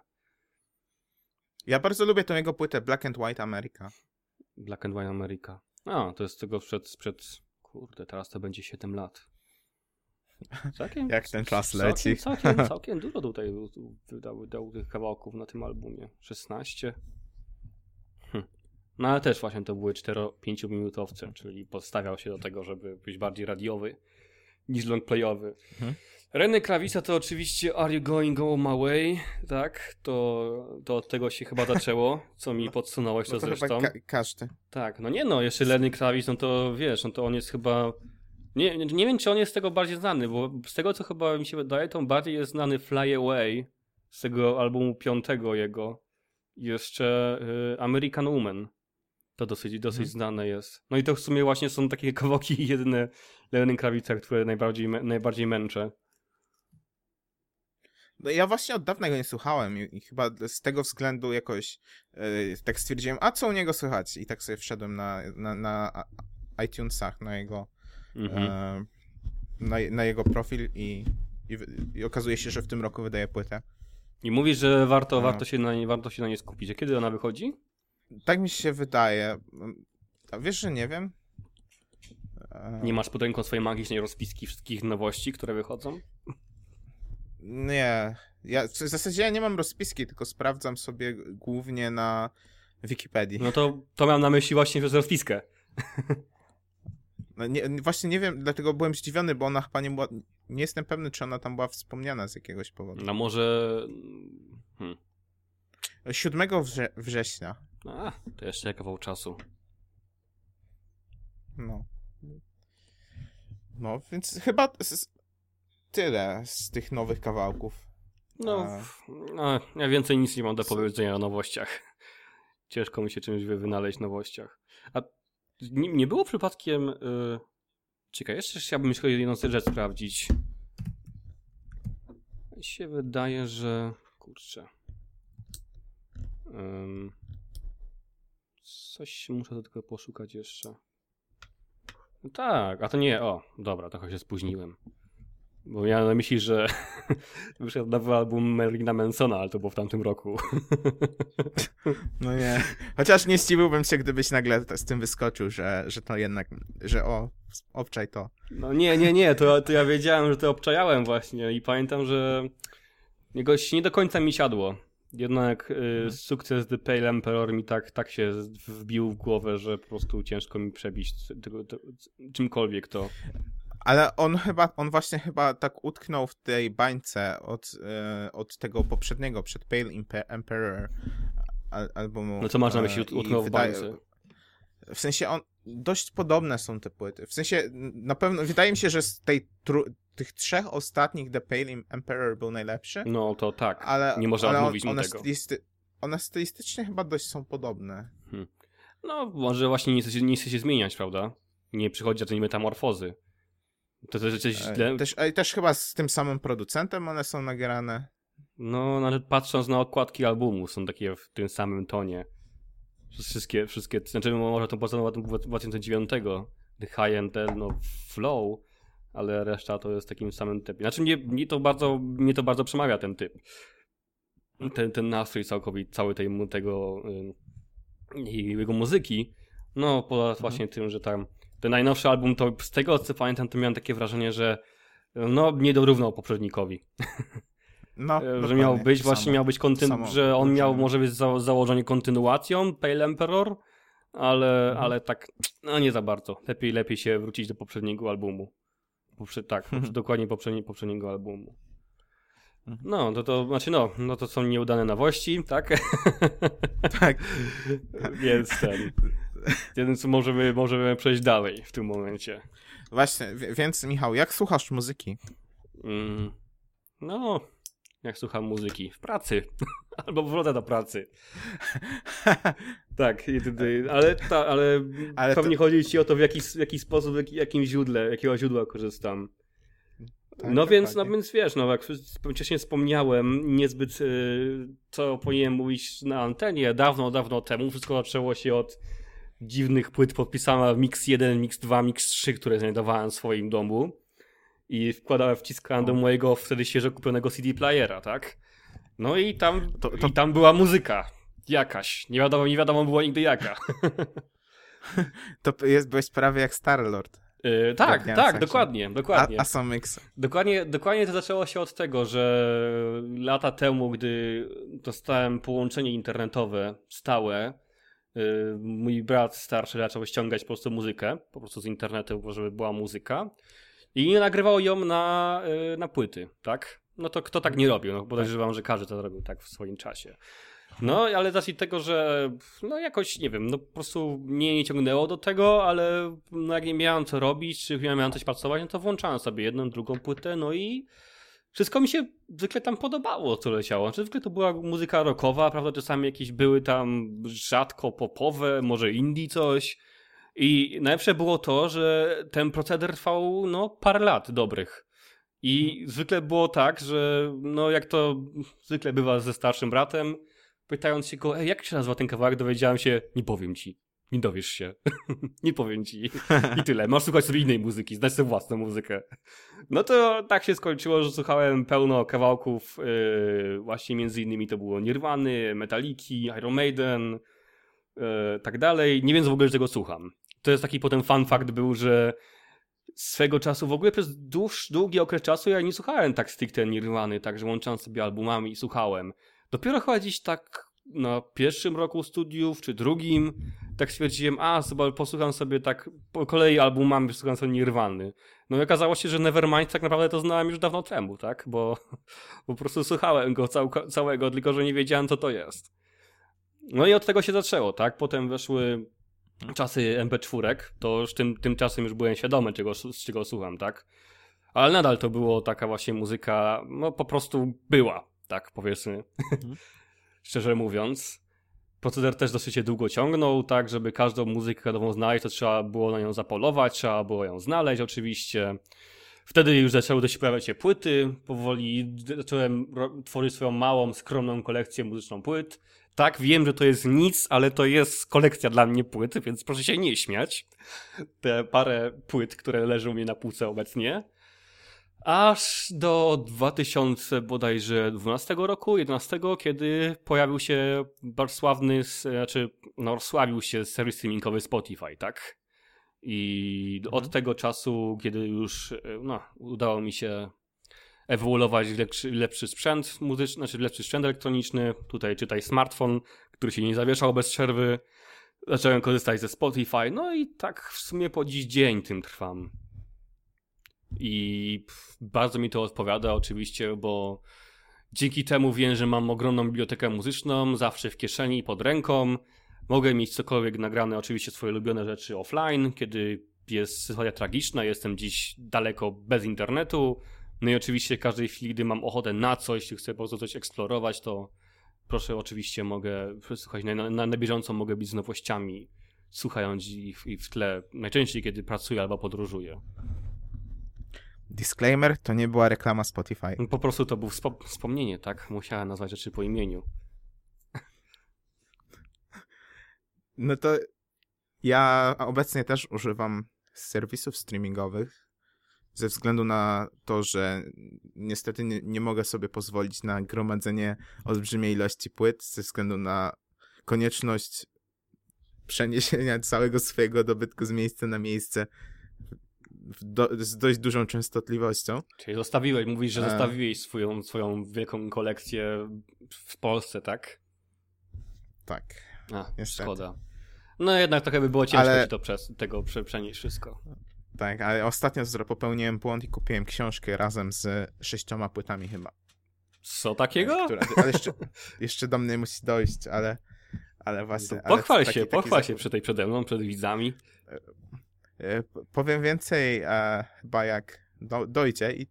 Ja bardzo lubię tą jego płytę Black and White America. Black and White America. A, to jest tego przed, sprzed, kurde, teraz to będzie 7 lat. Całkiem, Jak ten czas całkiem, leci. Całkiem, całkiem dużo tutaj wydał, wydał tych kawałków na tym albumie. 16. No ale też właśnie to były 4-5 minutowce, czyli podstawiał się do tego, żeby być bardziej radiowy niż longplayowy. Mhm. Renny Krawica to oczywiście Are You Going Go My Way, tak? To, to od tego się chyba zaczęło, co mi podsunąłeś to No to zresztą. ka- każdy. Tak, no nie no, jeszcze Lenny Kravitz, no to wiesz, no to on jest chyba... Nie, nie- nie wiem, czy on jest z tego bardziej znany, bo z tego, co chyba mi się wydaje, to on bardziej jest znany Fly Away z tego albumu piątego jego. Jeszcze y, American Woman. To dosyć, dosyć Mhm. znane jest. No i to w sumie właśnie są takie kawałki jedyne Lenny Kravitza, które najbardziej, najbardziej męczę. No ja właśnie od dawna go nie słuchałem i, i chyba z tego względu jakoś e, tak stwierdziłem, a co u niego słychać? I tak sobie wszedłem na, na, na iTunesach, na jego, Mhm. e, na, na jego profil i, i, i okazuje się, że w tym roku wydaje płytę. I mówisz, że warto, No. warto, się na nie, warto się na nie skupić. A kiedy ona wychodzi? Tak mi się wydaje. A wiesz, że nie wiem? E, Nie masz pod ręką swojej magicznej rozpiski wszystkich nowości, które wychodzą? Nie. Ja, w zasadzie ja nie mam rozpiski, tylko sprawdzam sobie głównie na Wikipedii. No to, to miałem na myśli właśnie przez rozpiskę. No nie, właśnie nie wiem, dlatego byłem zdziwiony, bo ona chyba nie była. Nie jestem pewny, czy ona tam była wspomniana z jakiegoś powodu. No może... Hmm. 7 wrze września. A, to jeszcze kawał czasu. No. No, więc chyba tyle z tych nowych kawałków. No, A. no, ja więcej nic nie mam do powiedzenia o nowościach. Ciężko mi się czymś wy- wynaleźć nowościach. A nie, nie było przypadkiem... Y... Czekaj, jeszcze chciałbym jeszcze jedną rzecz sprawdzić. Mi się wydaje, że... Kurczę. Ym... Coś muszę tylko poszukać jeszcze. No tak, a to nie, o, dobra, trochę się spóźniłem. Bo miałem na myśli, że wyszedł nowy album Merlina Mansona, ale to było w tamtym roku. No nie. Chociaż nie zdziwiłbym się, gdybyś nagle z tym wyskoczył, że, że to jednak, że o, obczaj to. No nie, nie, nie, to, to ja wiedziałem, że to obczajałem właśnie i pamiętam, że jakoś nie do końca mi siadło. Jednak y, mhm. sukces The Pale Emperor mi tak, tak się wbił w głowę, że po prostu ciężko mi przebić tego, to, czymkolwiek to. Ale on chyba, on właśnie chyba tak utknął w tej bańce od, e, od tego poprzedniego, przed Pale Emperor albumu. No co masz na myśli, utknął w bańce? W sensie on, dość podobne są te płyty. W sensie, na pewno, wydaje mi się, że z tej tych trzech ostatnich The Pale Emperor był najlepszy. No to tak, ale, nie można ale odmówić on, mu tego. Stylisty, one stylistycznie chyba dość są podobne. Hmm. No, może właśnie nie chce, się, nie chce się zmieniać, prawda? Nie przychodzi do tej metamorfozy. To też coś źle. Też, też chyba z tym samym producentem one są nagrane. No, nawet no, patrząc na okładki albumu, są takie w tym samym tonie. Wszystkie, wszystkie, znaczy może to poza 2009, The High End, no Flow, ale reszta to jest takim samym typem. Znaczy mnie, mnie, to, bardzo, mnie to bardzo przemawia ten typ. Ten, ten nastrój całkowicie, cały tej, tego jego muzyki. No, poza mhm. właśnie tym, że tam ten najnowszy album, to z tego co pamiętam, to miałem takie wrażenie, że no nie dorównał poprzednikowi. No, że miał być, właśnie miał być kontynu- że on miał może być za założenie kontynuacją Pale Emperor, ale, mhm. ale tak, no nie za bardzo. Lepiej, lepiej się wrócić do poprzedniego albumu. Poprze tak, mhm. dokładnie poprzednie, poprzedniego albumu. Mhm. No, to, to znaczy no, no to są nieudane nowości, tak? Tak. Więc ten. Więc możemy, możemy przejść dalej w tym momencie. Właśnie, więc Michał, jak słuchasz muzyki? Mm, no, jak słucham muzyki? W pracy. Albo w drodze do pracy. Tak, ale, ta, ale, ale pewnie to... chodzi ci o to, w jaki, w jaki sposób, w jakim źródle, jakiego źródła korzystam. Tak, no więc, no więc wiesz, no jak wcześniej wspomniałem, niezbyt y, co powinienem mówić na antenie, dawno, dawno temu, wszystko zaczęło się od dziwnych płyt podpisana Mix 1, Mix 2, Mix 3, które znajdowałem w swoim domu i wkładałem, wciskałem do mojego wtedy świeżo kupionego CD playera, tak? No i tam, to, to... I tam była muzyka jakaś, nie wiadomo, nie wiadomo było nigdy jaka. to jest, byłeś prawie jak Starlord. Yy, tak, tak, dokładnie, dokładnie. A, a mix. Dokładnie, dokładnie to zaczęło się od tego, że lata temu, gdy dostałem połączenie internetowe stałe, yy, mój brat starszy zaczął ściągać po prostu muzykę, po prostu z internetu, żeby była muzyka i nagrywał ją na, yy, na płyty, tak? No to kto tak nie robił? No podejrzewam, że każdy to robił tak w swoim czasie. No, ale z tego, że no jakoś, nie wiem, no po prostu mnie nie ciągnęło do tego, ale no jak nie miałem co robić, czy miałem coś pracować, no to włączałem sobie jedną, drugą płytę, no i wszystko mi się zwykle tam podobało, co leciało. Znaczy, zwykle to była muzyka rockowa, prawda, czasami jakieś były tam rzadko popowe, może indie coś. I najlepsze było to, że ten proceder trwał, no, parę lat dobrych. I zwykle było tak, że no jak to zwykle bywa ze starszym bratem, pytając się go, jak się nazywa ten kawałek, dowiedziałem się, nie powiem ci. Nie dowiesz się. nie powiem ci. I tyle. Masz słuchać sobie innej muzyki, znać sobie własną muzykę. No to tak się skończyło, że słuchałem pełno kawałków, yy, właśnie między innymi to było Nirwany, Metaliki, Iron Maiden, yy, tak dalej. Nie wiem w ogóle, że tego słucham. To jest taki potem fun fact był, że swego czasu, w ogóle przez dłuż, długi okres czasu ja nie słuchałem tak stricte Nirwany, także łącząc sobie albumami i słuchałem. Dopiero chyba gdzieś tak na pierwszym roku studiów, czy drugim, tak stwierdziłem, a sobie, posłucham sobie tak po kolei albumami, posłucham sobie Nirwany. No i okazało się, że Nevermind tak naprawdę to znałem już dawno temu, tak? Bo, po prostu słuchałem go cał, całego, tylko że nie wiedziałem, co to jest. No i od tego się zaczęło, tak? Potem weszły czasy MP4, to już tym, tymczasem już byłem świadomy, czego, z czego słucham, tak? Ale nadal to było taka właśnie muzyka, no po prostu była, tak powiedzmy. Mhm. Szczerze mówiąc. Proceder też dosyć się długo ciągnął, tak, żeby każdą muzykę nową znaleźć, to trzeba było na nią zapolować, trzeba było ją znaleźć oczywiście. Wtedy już zaczęły dość pojawiać się płyty, powoli zacząłem tworzyć swoją małą, skromną kolekcję muzyczną płyt. Tak, wiem, że to jest nic, ale to jest kolekcja dla mnie płyt, więc proszę się nie śmiać. Te parę płyt, które leżą mi na półce obecnie. Aż do 2000 bodajże 12 roku, 11, kiedy pojawił się bardzo sławny, znaczy no, sławił się serwis streamingowy Spotify, tak? I mhm. od tego czasu, kiedy już no, udało mi się ewoluować w lepszy, lepszy sprzęt muzyczny, znaczy lepszy sprzęt elektroniczny, tutaj czytaj smartfon, który się nie zawieszał bez przerwy, zacząłem korzystać ze Spotify, no i tak w sumie po dziś dzień tym trwam. I bardzo mi to odpowiada oczywiście, bo dzięki temu wiem, że mam ogromną bibliotekę muzyczną, zawsze w kieszeni, pod ręką. Mogę mieć cokolwiek nagrane, oczywiście swoje ulubione rzeczy offline, kiedy jest sytuacja tragiczna, jestem dziś daleko bez internetu. No i oczywiście w każdej chwili, gdy mam ochotę na coś, chcę po prostu coś eksplorować, to proszę, oczywiście mogę, słuchać, na, na, na bieżąco mogę być z nowościami, słuchając ich, ich w tle, najczęściej kiedy pracuję albo podróżuję. Disclaimer, to nie była reklama Spotify. Po prostu to było wspomnienie, tak? Musiałem nazwać rzeczy po imieniu. No to ja obecnie też używam serwisów streamingowych ze względu na to, że niestety nie, nie mogę sobie pozwolić na gromadzenie olbrzymiej ilości płyt ze względu na konieczność przeniesienia całego swojego dobytku z miejsca na miejsce do, z dość dużą częstotliwością. Czyli zostawiłeś, mówisz, że e. zostawiłeś swoją, swoją wielką kolekcję w Polsce, tak? Tak. A, niestety. szkoda. No jednak trochę by było ciężko ale... to przez, tego przenieść wszystko. Tak, ale ostatnio popełniłem błąd i kupiłem książkę razem z sześcioma płytami chyba. Co takiego? Która, ale jeszcze, jeszcze do mnie musi dojść, ale, ale właśnie... Pochwal się, taki, pochwal taki się przy tej przede mną, przed widzami. E, powiem więcej e, chyba jak do, dojdzie i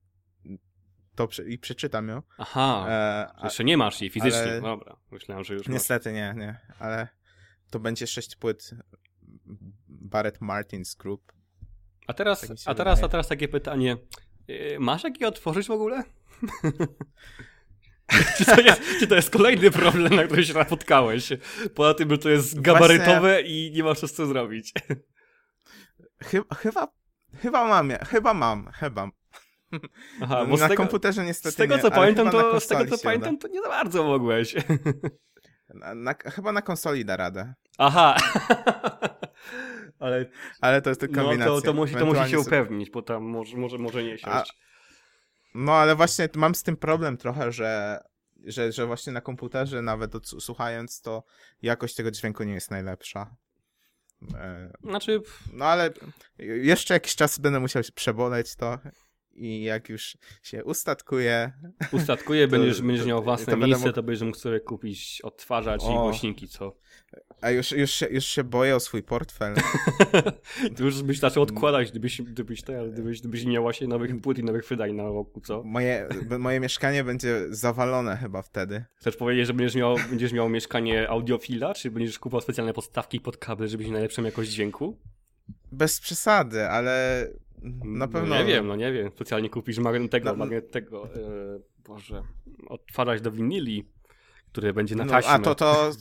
to i przeczytam ją. Aha, e, jeszcze nie masz jej fizycznie, ale... dobra. Myślałem, że już Niestety masz. nie, nie, ale to będzie sześć płyt Barrett Martins Group. A teraz, tak a teraz, a teraz takie pytanie. Masz jakie otworzyć w ogóle? czy, to jest, czy to jest kolejny problem, na który się napotkałeś? Poza tym, że to jest gabarytowe Właśnie... i nie masz co zrobić. Chyba, chyba, chyba mam, chyba mam, chyba. Aha, bo na tego, komputerze niestety z tego, nie, co pamiętam, to, z tego co pamiętam, to nie za bardzo mogłeś. Na, na, chyba na konsoli da radę. Aha. ale, ale to jest tylko kombinacja. No to, to, musi, to musi się upewnić, bo tam może, może, może nie siąść. No ale właśnie mam z tym problem trochę, że, że, że właśnie na komputerze nawet słuchając to jakość tego dźwięku nie jest najlepsza. E, znaczy... No ale jeszcze jakiś czas będę musiał się przeboleć to i jak już się ustatkuje... Ustatkuje, to, będziesz, będziesz miał własne to miejsce, mógł... to będziesz mógł sobie kupić odtwarzacz o. i głośniki, co? A już, już, się, już się boję o swój portfel. to już byś zaczął odkładać, gdybyś, gdybyś, te, gdybyś, gdybyś nie miał właśnie nowych płyt i nowych wydań na roku, co? Moje, moje mieszkanie będzie zawalone chyba wtedy. Chcesz powiedzieć, że będziesz miał, będziesz miał mieszkanie audiofila, czy będziesz kupował specjalne podstawki pod kabel, żebyś najlepszą jakość dźwięku? Bez przesady, ale na pewno... No nie wiem, no nie wiem. Specjalnie kupisz magnetego, no, magnetego, yy, Boże, odtwarzać do winili, który będzie na taśmę. No, a to, to,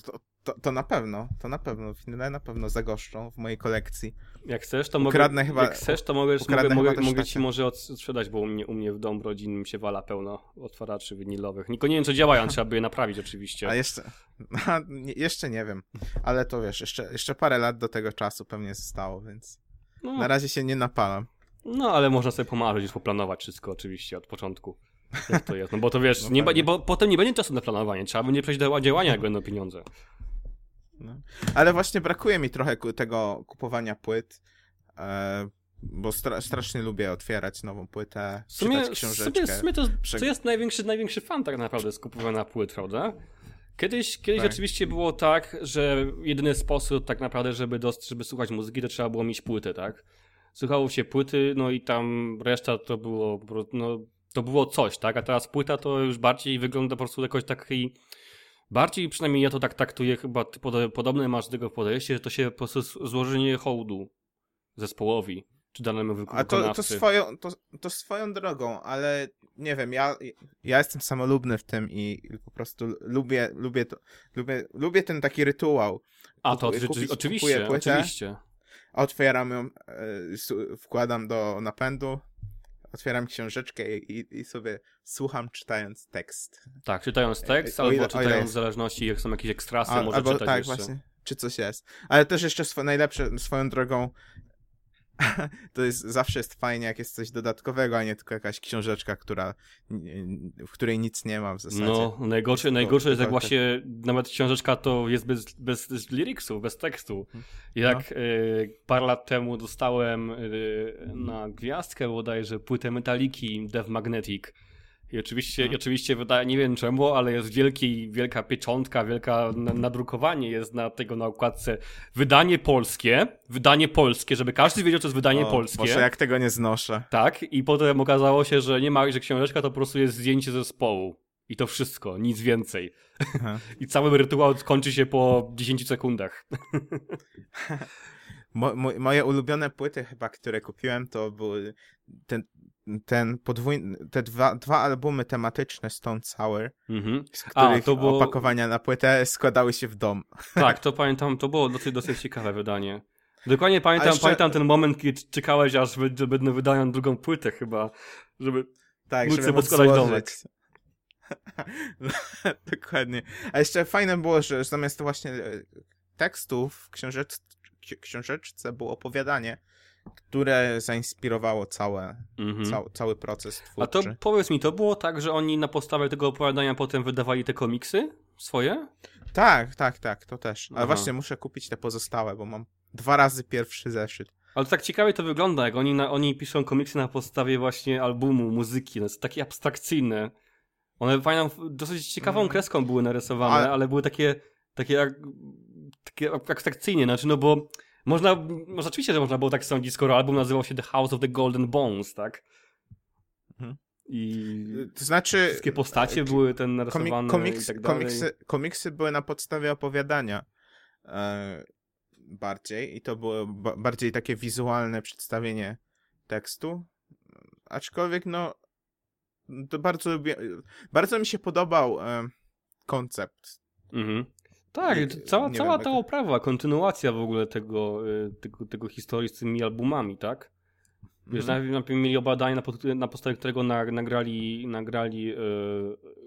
to, to, na pewno, to na pewno, winyle na pewno zagoszczą w mojej kolekcji. Jak chcesz, to mogę, ukradnę chyba, jak chcesz, to mogę, mogę, mogę, mogę ci może sprzedać, bo u mnie, u mnie w domu rodzinnym się wala pełno otwaraczy winylowych. Niko nie wiem, co działają, trzeba by je naprawić oczywiście. A jeszcze, a, jeszcze nie wiem, ale to wiesz, jeszcze, jeszcze parę lat do tego czasu pewnie zostało, więc no. na razie się nie napalam. No, ale można sobie pomarzyć, już poplanować wszystko oczywiście od początku. Jak to jest. No bo to wiesz, no nie, nie, bo potem nie będzie czasu na planowanie, trzeba będzie przejść do działania, jak będą pieniądze. No. Ale właśnie brakuje mi trochę tego kupowania płyt, e, bo stra strasznie lubię otwierać nową płytę, w sumie, czytać książeczkę. W sumie, to, to jest największy, największy fan tak naprawdę z kupowania płyt, prawda? Kiedyś, kiedyś tak. oczywiście było tak, że jedyny sposób tak naprawdę, żeby, żeby słuchać muzyki, to trzeba było mieć płytę, tak? Słuchało się płyty, no i tam reszta to było, no, to było coś, tak? A teraz płyta to już bardziej wygląda po prostu jakoś taki Bardziej przynajmniej ja to tak traktuję, chyba podobne masz do tego podejście, że to się po prostu złożenie hołdu zespołowi, czy danemu wykonawcy. A to, to, swoją, to, to swoją drogą, ale nie wiem, ja, ja jestem samolubny w tym i po prostu lubię, lubię, to, lubię, lubię ten taki rytuał. A to kupić, oczywiście, oczywiście. Otwieram ją, e, wkładam do napędu, otwieram książeczkę i, i sobie słucham czytając tekst. Tak, czytając tekst, O albo ile- czytając w zależności, jak są jakieś ekstrasy, A, może albo czytać tak, jeszcze. właśnie. Czy coś jest. Ale też jeszcze swo, najlepsze, swoją drogą, to jest zawsze jest fajnie, jak jest coś dodatkowego, a nie tylko jakaś książeczka, która, w której nic nie ma w zasadzie. No, najgorsze, najgorsze jest jak właśnie nawet książeczka to jest bez, bez, bez lyricsów, bez tekstu. Jak No. y, parę lat temu dostałem y, na gwiazdkę bodajże płytę Metaliki Death Magnetic. I oczywiście, i oczywiście wydaje, nie wiem czemu, ale jest wielki, wielka pieczątka, wielka na- nadrukowanie jest na tego na okładce. Wydanie polskie, wydanie polskie, żeby każdy wiedział, co jest wydanie O, polskie. Boże, jak tego nie znoszę. Tak, i potem okazało się, że nie ma, że książeczka to po prostu jest zdjęcie zespołu. I to wszystko, nic więcej. Aha. I cały rytuał kończy się po 10 sekundach. Mo, mo, moje ulubione płyty chyba, które kupiłem, to były ten, ten podwójny, te dwa, dwa albumy tematyczne Stone Sour, Mhm. z A, których to było- opakowania na płytę składały się w dom. Tak, to pamiętam, to było dosyć, dosyć ciekawe wydanie. Dokładnie pamiętam, jeszcze- pamiętam ten moment, kiedy czekałeś, aż będą wydają drugą płytę chyba, żeby... Tak, Móc żeby poskładać złożyć. domek. No, Dokładnie. A jeszcze fajne było, że zamiast właśnie e, tekstów w książeczce, książeczce było opowiadanie, które zainspirowało całe, Mhm. cał, cały proces A to twórczy. powiedz mi, to było tak, że oni na podstawie tego opowiadania potem wydawali te komiksy swoje? Tak, tak, tak, to też. Ale Aha. właśnie muszę kupić te pozostałe, bo mam dwa razy pierwszy zeszyt. Ale tak ciekawie to wygląda, jak oni, na, oni piszą komiksy na podstawie właśnie albumu, muzyki, no, takie abstrakcyjne. One fajną, dosyć ciekawą Mm. kreską były narysowane, Ale- ale były takie, takie, jak- takie abstrakcyjnie, znaczy no bo można, może oczywiście, że można było tak sądzić, skoro album nazywał się The House of the Golden Bones, tak? Mhm. I To znaczy... wszystkie postacie e, były ten narysowane komiks, tak komiksy, komiksy były na podstawie opowiadania e, bardziej i to było ba- bardziej takie wizualne przedstawienie tekstu. Aczkolwiek no to bardzo lubię, bardzo mi się podobał e, koncept. Mhm. Tak, Nie- cała, nie cała wiem, ta jak- oprawa, kontynuacja w ogóle tego, y, tego, tego historii z tymi albumami, tak? Wiesz, Mhm. najpierw, najpierw mieli obadanie, na, pod- na podstawie którego na, nagrali, nagrali, yy,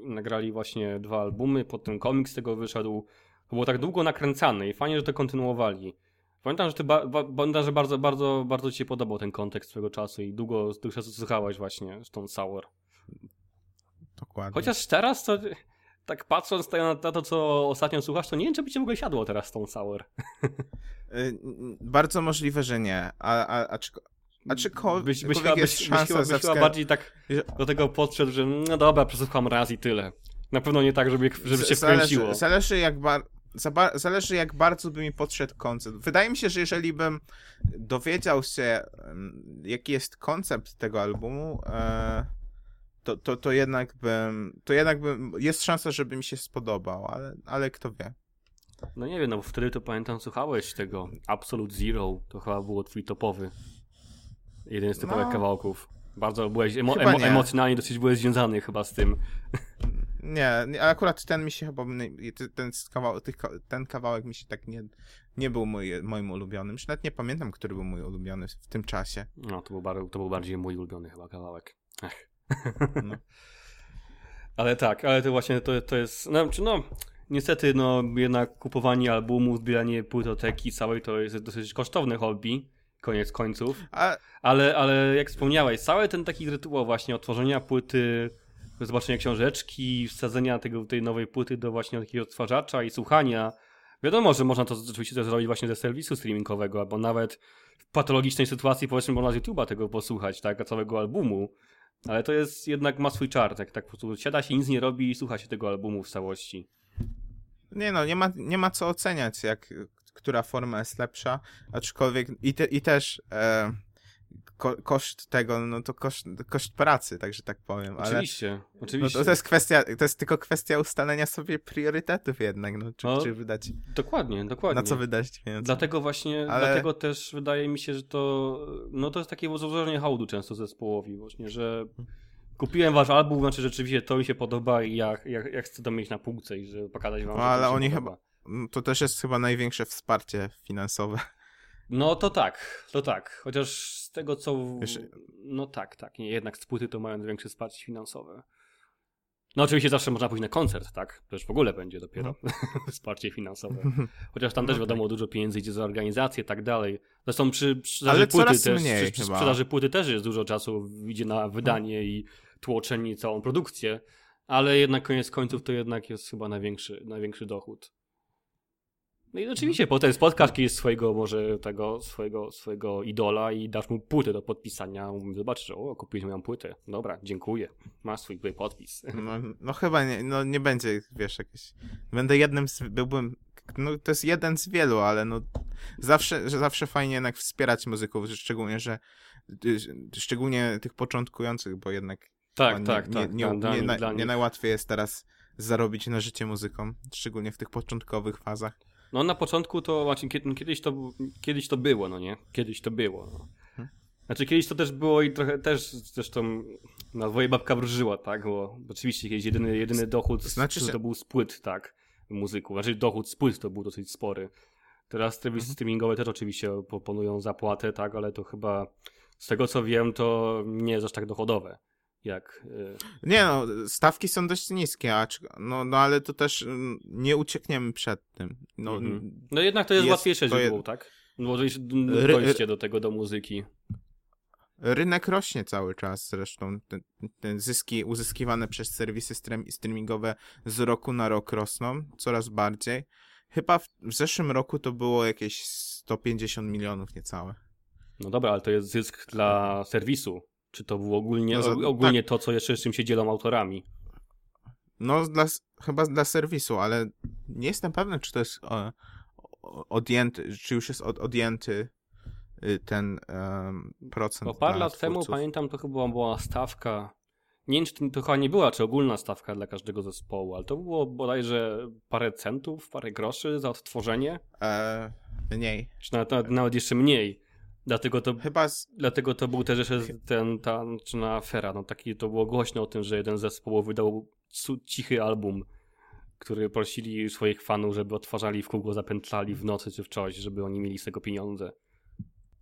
nagrali właśnie dwa albumy, potem komiks z tego wyszedł. To było tak długo nakręcane i fajnie, że to kontynuowali. Pamiętam, że ty ba, ba, pamiętam, że bardzo, bardzo, bardzo ci się podobał ten kontekst swego czasu i długo z tych czasu słuchałeś właśnie z tą Sour. Dokładnie. Chociaż teraz to, tak patrząc na, na to, co ostatnio słuchasz, to nie wiem, czy by ci w ogóle siadło teraz tą Sour. Y, Bardzo możliwe, że nie. A, a, aczko, aczkolwiek Byś, byś, chyba, byś, byś, chyba, byś chyba względu- bardziej tak do tego podszedł, że no dobra, przesłucham raz i tyle. Na pewno nie tak, żeby, żeby się wkręciło. Zależy, zależy jak bar... za ba- zależy jak bardzo by mi podszedł koncept. Wydaje mi się, że jeżeli bym dowiedział się, em, jaki jest koncept tego albumu, e, to, to, to jednak bym, to jednak bym, jest szansa, żeby mi się spodobał, ale, ale kto wie. No nie wiem, no bo wtedy to pamiętam, słuchałeś tego Absolute Zero, to chyba było twój topowy. Jeden z typowych No. kawałków. Bardzo byłeś emo, emo, nie. emocjonalnie dosyć byłeś związany chyba z tym. Nie, nie, akurat ten mi się chyba, ten, kawał, tych, ten kawałek mi się tak nie, nie był mój, moim ulubionym. Już nawet nie pamiętam, który był mój ulubiony w tym czasie. No, to był, to był bardziej mój ulubiony chyba kawałek. Ech. No. ale tak, ale to właśnie to, to jest, znaczy no, niestety no jednak kupowanie albumu, zbieranie płytoteki całej to jest dosyć kosztowne hobby, koniec końców. A, Ale, ale jak wspomniałeś, cały ten taki rytuał właśnie otworzenia płyty, zobaczenia książeczki, wsadzenia tego, tej nowej płyty do właśnie takiego odtwarzacza i słuchania. Wiadomo, że można to oczywiście też zrobić właśnie ze serwisu streamingowego, albo nawet w patologicznej sytuacji powiedzmy można z YouTube'a tego posłuchać, tak, całego albumu. Ale to jest jednak ma swój czar, tak, tak po prostu siada się, nic nie robi i słucha się tego albumu w całości. Nie no, nie ma, nie ma co oceniać, jak, która forma jest lepsza, aczkolwiek i, te, i też e, ko, koszt tego, no to koszt, koszt pracy, także tak powiem, ale Oczywiście, no oczywiście. to, to jest kwestia, to jest tylko kwestia ustalenia sobie priorytetów jednak, no, czy, No, czy wydać, Dokładnie, dokładnie. na co wydać pieniądze. Dlatego właśnie, Ale- dlatego też wydaje mi się, że to, no to jest takie złożenie hołdu często zespołowi właśnie, że kupiłem wasz album, znaczy rzeczywiście to mi się podoba i ja, ja, ja chcę to mieć na półce i żeby pokazać wam, No, ale oni podoba. No, to też jest chyba największe wsparcie finansowe No to tak, to tak. Chociaż z tego co. Wiesz- No tak, tak. Nie, jednak z płyty to mają większe wsparcie finansowe. No oczywiście zawsze można pójść na koncert, tak? To już w ogóle będzie dopiero wsparcie finansowe. Chociaż tam też No wiadomo, dużo pieniędzy idzie za organizację i tak dalej. Zresztą przy sprzedaży Ale płyty też, mniej przy, sprzedaży płyty też jest dużo czasu, idzie na wydanie i tłoczenie i całą produkcję. Ale jednak koniec końców to jednak jest chyba największy, największy dochód. No i oczywiście potem spotkasz kiedyś swojego może tego, swojego, swojego idola i dasz mu płytę do podpisania. Zobaczysz, że o, kupiłeś moją płytę. Dobra, dziękuję. Masz swój tutaj podpis. No, no chyba nie, no nie będzie, wiesz, jakieś... Będę jednym z... byłbym... No to jest jeden z wielu, ale no zawsze, zawsze fajnie jednak wspierać muzyków, szczególnie, że y, szczególnie tych początkujących, bo jednak Tak, no, tak, nie, tak. Nie, nie, nie, na- nie najłatwiej jest teraz zarobić na życie muzyką, szczególnie w tych początkowych fazach. No na początku to, kie- no, kiedyś to, kiedyś to było, no nie? Kiedyś to było. No. Hmm. Znaczy kiedyś to też było i trochę też zresztą na dwoje babka wróżyła, tak? Bo oczywiście kiedyś jedyny, jedyny dochód Znaczy się- to był z płyt, tak? Muzyków. Znaczy dochód z płyt to był dosyć spory. Teraz serwisy Mhm. streamingowe też oczywiście proponują zapłatę, tak? Ale to chyba z tego co wiem to nie jest aż tak dochodowe. Jak, y, Nie no, stawki są dość niskie, acz, no, no ale to też mm, nie uciekniemy przed tym. No, Mhm. No jednak to jest, Jest łatwiejsze to źródło, tak? Ry- dojście do tego, do muzyki. Rynek rośnie cały czas zresztą. Te, te zyski uzyskiwane przez serwisy stream, streamingowe z roku na rok rosną coraz bardziej. Chyba w, w zeszłym roku to było jakieś 150 milionów niecałe. No dobra, ale to jest zysk dla serwisu. Czy to było ogólnie, No za- ogólnie to, co jeszcze z czym się dzielą autorami? No dla, chyba dla serwisu, ale nie jestem pewny, czy to jest e, odjęty, czy już jest od, odjęty y, ten em, procent Bo parę lat temu, twórców. pamiętam, to chyba była stawka. Nie wiem, czy to, to chyba nie była, czy ogólna stawka dla każdego zespołu, ale to było bodajże parę centów, parę groszy za odtworzenie, E, mniej. czy nawet, nawet, nawet jeszcze mniej. Dlatego to, Chyba z, dlatego to był też jeszcze ten, ta, na afera, no taki, to było głośno o tym, że jeden zespół wydał cu- cichy album, który prosili swoich fanów, żeby odtwarzali w kółko, zapętlali w nocy czy w coś, żeby oni mieli z tego pieniądze.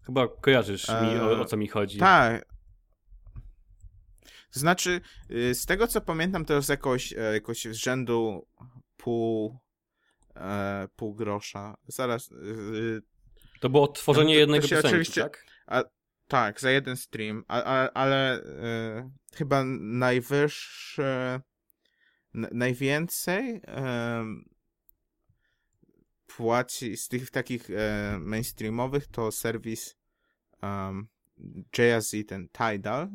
Chyba kojarzysz mi, o, o co mi chodzi. Tak. To znaczy, y, z tego co pamiętam, to jest jakoś, e, jakoś z rzędu pół, e, pół grosza. Zaraz. Y, To było odtworzenie To- to jednego się piosenki, oczywiście- tak? tak, za jeden stream, a, a, ale e, chyba najwyższe. n- najwięcej em, płaci z tych takich e, mainstreamowych to serwis um, JSZ, ten Tidal.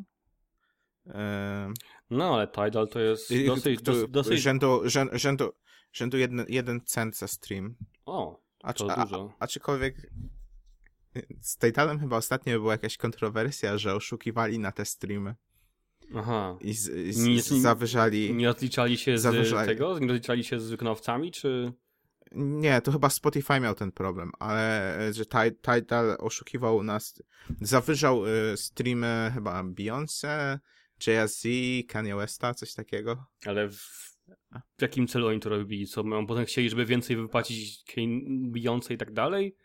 No, ale Tidal to jest dosyć, który- dosyć, dosyć... Rzędu, rzędu, rzędu, jeden, jeden cent za stream. O, A, To a, a, dużo. aczkolwiek z Titalem chyba ostatnio była jakaś kontrowersja, że oszukiwali na te streamy aha. i, z, i z, Nie- z, zawyżali... Nie rozliczali się z Zawyżali. tego? Nie rozliczali się z wykonawcami, czy... Nie, to chyba Spotify miał ten problem, ale e, że Ti- Tidal oszukiwał nas, zawyżał y, streamy chyba Beyoncé, Jay-Z, Kanye Westa, coś takiego. Ale w, w jakim celu oni to robili? Co, mają potem chcieli, żeby więcej wypłacić Beyoncé i tak dalej?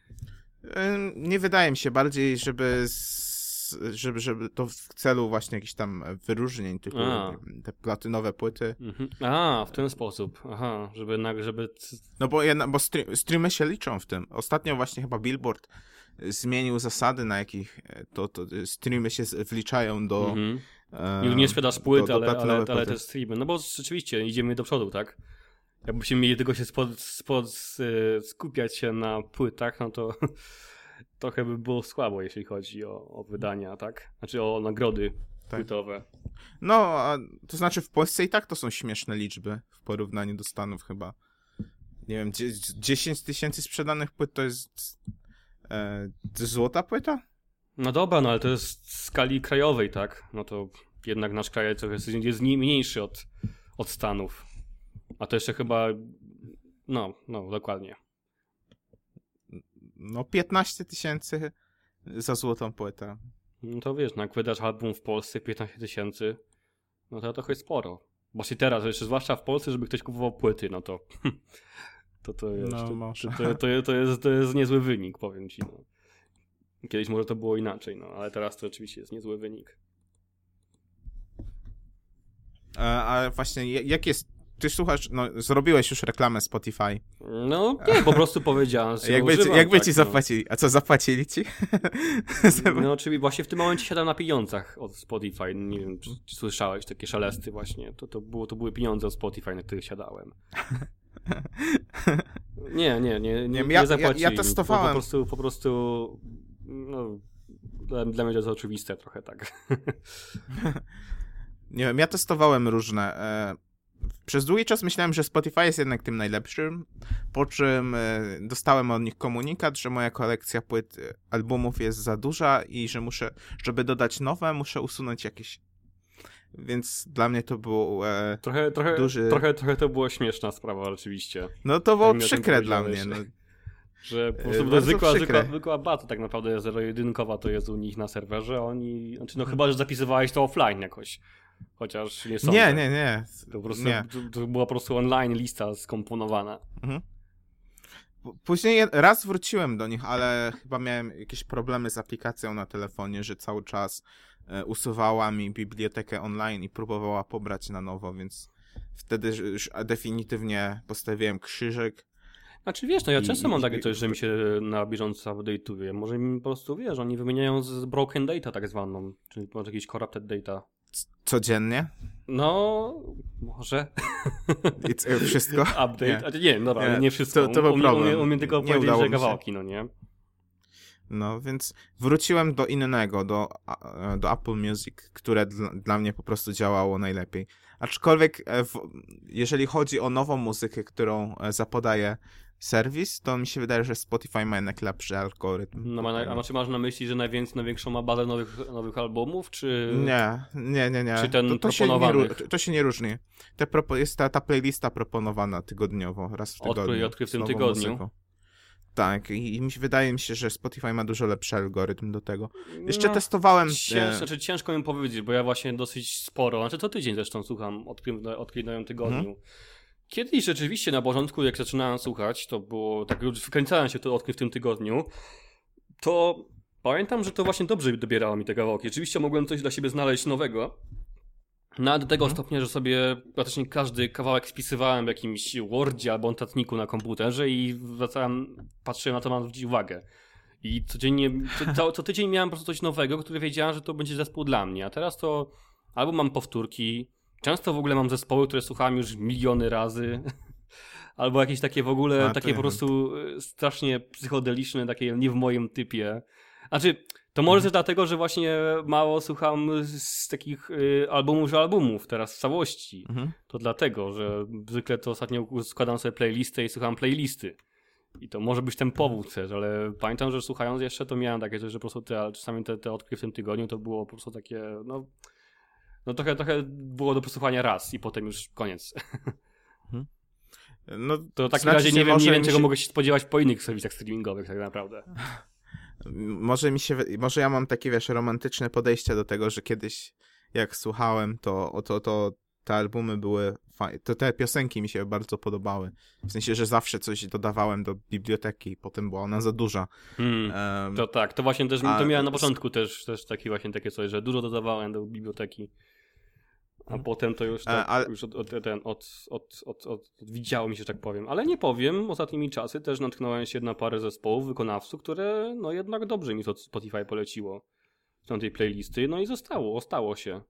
Nie wydaje mi się bardziej, żeby, z, żeby, żeby to w celu właśnie jakichś tam wyróżnień, A. te platynowe płyty. Mhm. A, w ten sposób. Aha, żeby... nag- żeby No bo, jedna, bo stream, streamy się liczą w tym. Ostatnio właśnie chyba Billboard y, zmienił zasady, na jakich e, to, to y, streamy się wliczają do... mhm. e, Już nie sprzedaż płyt, do- do ale, ale, ale te streamy. No bo rzeczywiście idziemy do przodu, tak? Jakbyśmy mieli tylko się spod, spod, e, skupiać się na płytach, no to trochę by było słabo, jeśli chodzi o, o wydania, tak? Znaczy o nagrody Tak. płytowe. No, a, to znaczy w Polsce i tak to są śmieszne liczby w porównaniu do Stanów chyba. Nie wiem, dzie- 10 tysięcy sprzedanych płyt to jest e, złota płyta? No dobra, no ale to jest w skali krajowej, tak? No to jednak nasz kraj trochę jest, jest mniejszy od, od Stanów. A to jeszcze chyba... No, no, dokładnie. No 15 tysięcy za złotą płytę. No to wiesz, no jak wydasz album w Polsce 15 tysięcy, no to trochę sporo. Właśnie teraz, jeszcze zwłaszcza w Polsce, żeby ktoś kupował płyty, no to to, to, jest, No, to, to, to, to, jest, to jest niezły wynik, powiem ci. No. Kiedyś może to było inaczej, no ale teraz to oczywiście jest niezły wynik. E, ale właśnie, jak jest ty słuchasz, no zrobiłeś już reklamę Spotify. No nie, po prostu powiedziałem. jakby, używam, jakby tak, ci no. zapłacili? A co, zapłacili ci? no czyli właśnie w tym momencie siadam na pieniądzach od Spotify. Nie wiem, czy, czy słyszałeś takie szelesty właśnie. To, to, było, to były pieniądze od Spotify, na których siadałem. Nie, nie, nie, nie, ja, nie zapłacili. Ja, ja testowałem. Po, po prostu, po prostu no, dla, dla mnie to jest oczywiste trochę tak. nie wiem, ja testowałem różne. E, przez długi czas myślałem, że Spotify jest jednak tym najlepszym, po czym e, dostałem od nich komunikat, że moja kolekcja płyt e, albumów jest za duża i że muszę, żeby dodać nowe, muszę usunąć jakieś. Więc dla mnie to był e, trochę, trochę, duży... trochę, trochę to była śmieszna sprawa oczywiście. No to było przykre dla mnie. No. Że po prostu zwykła, zwykła, zwykła bata tak naprawdę zero-jedynkowa to jest u nich na serwerze, oni, znaczy no chyba, że zapisywałeś to offline jakoś. Chociaż nie sądzę. Nie, nie, nie. To, po prostu, nie. To, była po prostu online lista skomponowana. Mhm. Później raz wróciłem do nich, ale chyba miałem jakieś problemy z aplikacją na telefonie, że cały czas e, usuwała mi bibliotekę online i próbowała pobrać na nowo, więc wtedy już definitywnie postawiłem krzyżyk. Znaczy wiesz, no ja często mam takie coś, że mi się na bieżąco update'uje. Może mi po prostu, wiesz, oni wymieniają z broken data tak zwaną, czyli może jakiś corrupted data. Codziennie? No, może. I wszystko? Update. Nie, nie dobra, nie, nie wszystko. To, to był problem. Umiem tylko nie powiedzieć, że kawałki, no nie? No, więc wróciłem do innego, do, do Apple Music, które dla, dla mnie po prostu działało najlepiej. Aczkolwiek, e, w, jeżeli chodzi o nową muzykę, którą e, zapodaje serwis, to mi się wydaje, że Spotify ma jednak lepszy algorytm. No, ma, a czy masz na myśli, że najwięcej, największą ma bazę nowych, nowych albumów, czy... Nie, nie, nie, nie. Czy ten to, to proponowany? Się nie, to się nie różni. Te propo, jest ta, ta playlista proponowana tygodniowo, raz w tygodniu. Odkryj, odkryj w tym tygodniu. Muzyką. Tak, i, mi się, wydaje mi się, że Spotify ma dużo lepszy algorytm do tego. Jeszcze no, testowałem... Cięż, znaczy, ciężko mi powiedzieć, bo ja właśnie dosyć sporo, znaczy co tydzień zresztą słucham, odkryj w nowym tygodniu. Hmm. Kiedyś rzeczywiście na początku, jak zaczynałem słuchać, to było tak, już wkręcałem się to odkryć w tym tygodniu, to pamiętam, że to właśnie dobrze dobierało mi te kawałki. Rzeczywiście mogłem coś dla siebie znaleźć nowego. Nawet do tego hmm. stopnia, że sobie praktycznie każdy kawałek spisywałem w jakimś Wordzie albo notatniku na komputerze i wracałem, patrzyłem na to, mam zwrócić uwagę. I codziennie, co, co tydzień miałem po prostu coś nowego, które wiedziałem, że to będzie zespół dla mnie. A teraz to albo mam powtórki, Często w ogóle mam zespoły, które słuchałem już miliony razy. Albo jakieś takie w ogóle, A, takie po prostu e, strasznie psychodeliczne, takie nie w moim typie. Znaczy, to może mhm. też dlatego, że właśnie mało słucham z takich y, albumów, że albumów teraz w całości. Mhm. To dlatego, że zwykle to ostatnio składam sobie playlistę i słucham playlisty. I to może być ten powód też, ale pamiętam, że słuchając jeszcze to miałem takie że po prostu te, czasami te, te odkrywy w tym tygodniu to było po prostu takie, no no trochę, trochę było do posłuchania raz i potem już koniec. Hmm. No, to w takim znaczy razie nie wiem, nie wiem czego się... mogę się spodziewać po innych serwisach streamingowych tak naprawdę. Może mi się, może ja mam takie, wiesz, romantyczne podejście do tego, że kiedyś jak słuchałem, to, to, to te albumy były fajne. To te piosenki mi się bardzo podobały. W sensie, że zawsze coś dodawałem do biblioteki, potem była ona za duża. Hmm, um, to tak, to właśnie też to miałem na początku też, też taki właśnie takie coś, że dużo dodawałem do biblioteki. A hmm. potem to już, tak, ale... już od, od, ten, od, od, od, od, widziało mi się, tak powiem. Ale nie powiem, ostatnimi czasy też natknąłem się na parę zespołów, wykonawców, które no jednak dobrze mi to Spotify poleciło. Z tej playlisty, no i zostało, ostało się.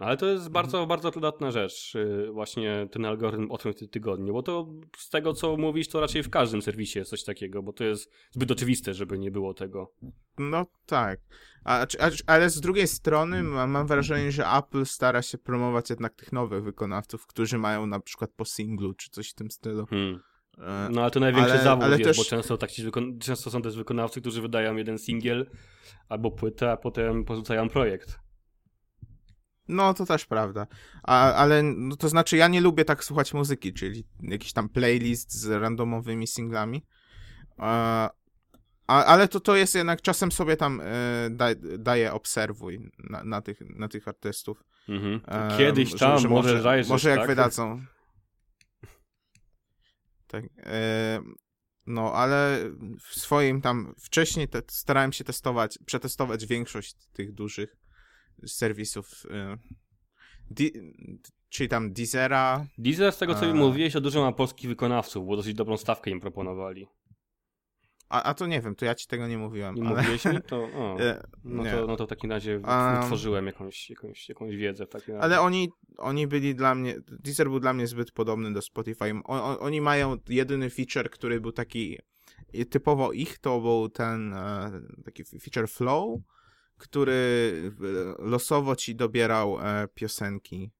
Ale to jest mhm. bardzo, bardzo przydatna rzecz, y, właśnie ten algorytm o tym tygodniu, bo to z tego, co mówisz, to raczej w każdym serwisie jest coś takiego, bo to jest zbyt oczywiste, żeby nie było tego. No tak, a, a, ale z drugiej strony mam, mam wrażenie, że Apple stara się promować jednak tych nowych wykonawców, którzy mają na przykład po singlu, czy coś w tym stylu. Hmm. E, no ale to największy ale, zawód ale jest, też... bo często, tak często są też wykonawcy, którzy wydają jeden singiel albo płytę, a potem porzucają projekt. No, to też prawda. A, ale no, to znaczy, ja nie lubię tak słuchać muzyki, czyli jakiś tam playlist z randomowymi singlami. A, a, ale to, to jest jednak, czasem sobie tam e, da, daję obserwuj na, na, tych, na tych artystów. Mhm. Kiedyś tam, że, że może, może, może jak tak? wydadzą. Tak. E, No, ale w swoim tam, wcześniej te, starałem się testować, przetestować większość tych dużych serwisów, y, di, czyli tam Deezera. Deezer, z tego co A. mi mówiłeś, o dużo ma polskich wykonawców, bo dosyć dobrą stawkę im proponowali. A, a to nie wiem, to ja ci tego nie mówiłem. Nie ale, mówiłeś mi? To, o, e, no, nie. to, no to w takim razie A. wytworzyłem jakąś, jakąś, jakąś wiedzę w takim razie. Ale oni, oni byli dla mnie, Deezer był dla mnie zbyt podobny do Spotify. O, o, oni mają jedyny feature, który był taki typowo ich, to był ten e, taki feature flow, który e, losowo ci dobierał e, piosenki.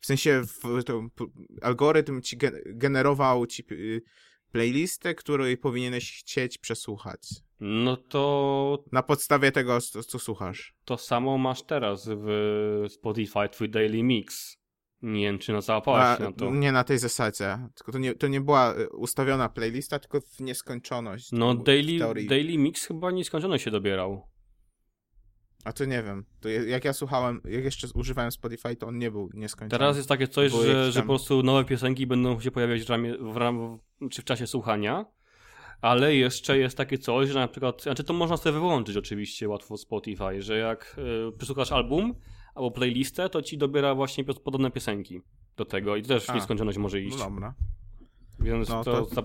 W sensie w, to, algorytm ci ge, generował ci playlistę, której powinieneś chcieć przesłuchać. No to Na podstawie tego, co, co słuchasz. to samo masz teraz w Spotify, twój Daily Mix. Nie wiem, czy na załapałeś się na to. Nie na tej zasadzie. Tylko to nie, to nie była y, ustawiona playlista, tylko w nieskończoność. No Daily. Daily Mix chyba nieskończono się dobierał. A to nie wiem. To jak ja słuchałem, jak jeszcze używałem Spotify, to on nie był nieskończony. Teraz jest takie coś, Było że, że po prostu nowe piosenki będą się pojawiać w, ramie, w, ram, czy w czasie słuchania, ale jeszcze jest takie coś, że na przykład, znaczy to można sobie wyłączyć oczywiście łatwo Spotify, że jak y, przesłuchasz album albo playlistę, to ci dobiera właśnie podobne piosenki do tego i to też w nieskończoność może No iść, dobra. więc no to, to-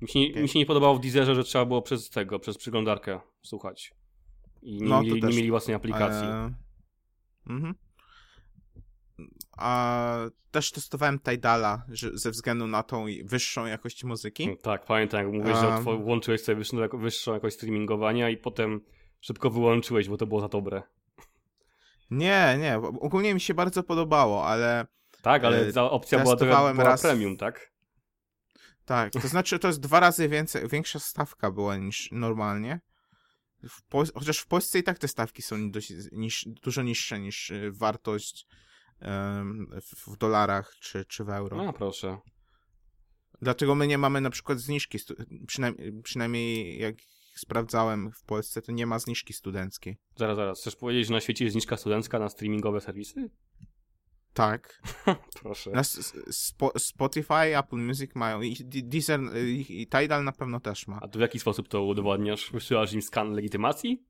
Mi się, nie, Okej. mi się nie podobało w Deezerze, że trzeba było przez tego, przez przeglądarkę słuchać. I nie, No, mieli, nie mieli własnej aplikacji. E, Mhm. A też testowałem Tidala, że ze względu na tą wyższą jakość muzyki. Tak, pamiętam, jak mówiłeś, że Um. włączyłeś sobie wyższą, wyższą jakość streamingowania i potem szybko wyłączyłeś, bo to było za dobre. Nie, nie, ogólnie mi się bardzo podobało, ale Tak, ale E, ta opcja była, była raz- premium, tak? Tak, to znaczy to jest dwa razy więcej, większa stawka była niż normalnie. W Pol- chociaż w Polsce i tak te stawki są dość, niż, dużo niższe niż y, wartość em, w, w dolarach czy, czy w euro. No proszę. Dlatego my nie mamy na przykład zniżki, przynajmniej, przynajmniej jak sprawdzałem w Polsce, to nie ma zniżki studenckiej. Zaraz, zaraz. Chcesz powiedzieć, że na świecie jest zniżka studencka na streamingowe serwisy? Tak. Proszę. Spo, Spotify, Apple Music mają i Deezer y, i, i Tidal na pewno też ma. A to w jaki sposób to udowodniasz? Wysyłasz im skan legitymacji?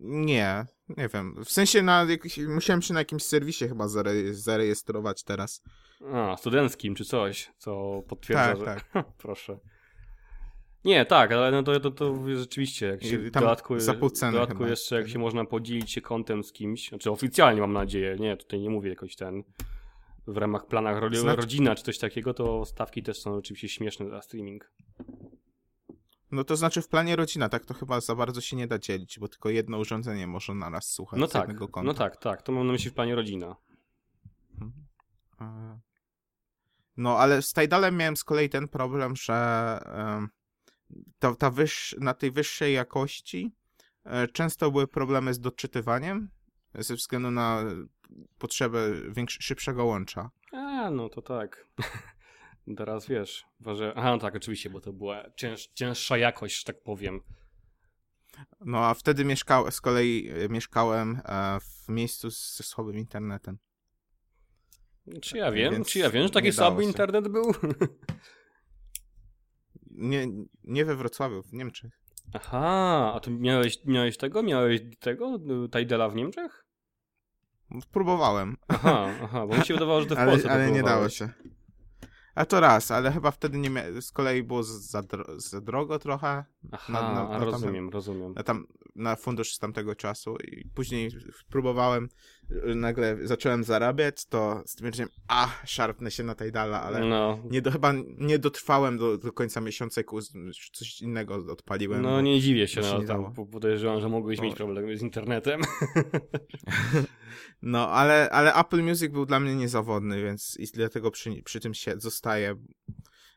Nie, nie wiem. W sensie na jakiś, musiałem się na jakimś serwisie chyba zare, zarejestrować teraz. A, studenckim czy coś, co potwierdza, Tak, że... Proszę. Nie, tak, ale no to, to, to rzeczywiście, jak się w dodatku, za dodatku chyba jeszcze jak się można podzielić się kontem z kimś, znaczy oficjalnie mam nadzieję, nie, tutaj nie mówię jakoś ten w ramach planach ro Znaczy- rodzina czy coś takiego, to stawki też są oczywiście śmieszne za streaming. No to znaczy w planie rodzina, tak to chyba za bardzo się nie da dzielić, bo tylko jedno urządzenie może naraz słuchać No z tak, jednego konta. no tak, tak, to mam na myśli w planie rodzina. E, No, ale z Tidalem miałem z kolei ten problem, że ta, ta wyższ, na tej wyższej jakości e, często były problemy z doczytywaniem ze względu na potrzebę większy, szybszego łącza. A, no to tak. Teraz wiesz, że... Aha, no tak, oczywiście, bo to była cięż, cięższa jakość, że tak powiem. No, a wtedy mieszkał, z kolei e, mieszkałem e, w miejscu ze słabym internetem. Czy ja wiem, Więc czy ja wiem, że taki słaby internet był? Nie, nie we Wrocławiu, w Niemczech. Aha, a tu miałeś, miałeś tego? Miałeś tego? Tidala w Niemczech? Próbowałem, Aha, aha, bo mi się wydawało, że to w ale, Polsce to ale nie dało się. A to raz, ale chyba wtedy nie mia- z kolei było za, dro- za drogo trochę. Aha, Na- na- na rozumiem, rozumiem. na, tam, na fundusz z tamtego czasu i później próbowałem, nagle zacząłem zarabiać, to stwierdziłem, a, szarpnę się na Tidala, ale No, nie do, chyba nie dotrwałem do, do końca miesiąca coś innego odpaliłem. no nie dziwię się, się no, nie tam podejrzewam, że mogłeś No. mieć problemy z internetem. No, ale, ale Apple Music był dla mnie niezawodny, więc i dlatego przy, przy tym się zostaję.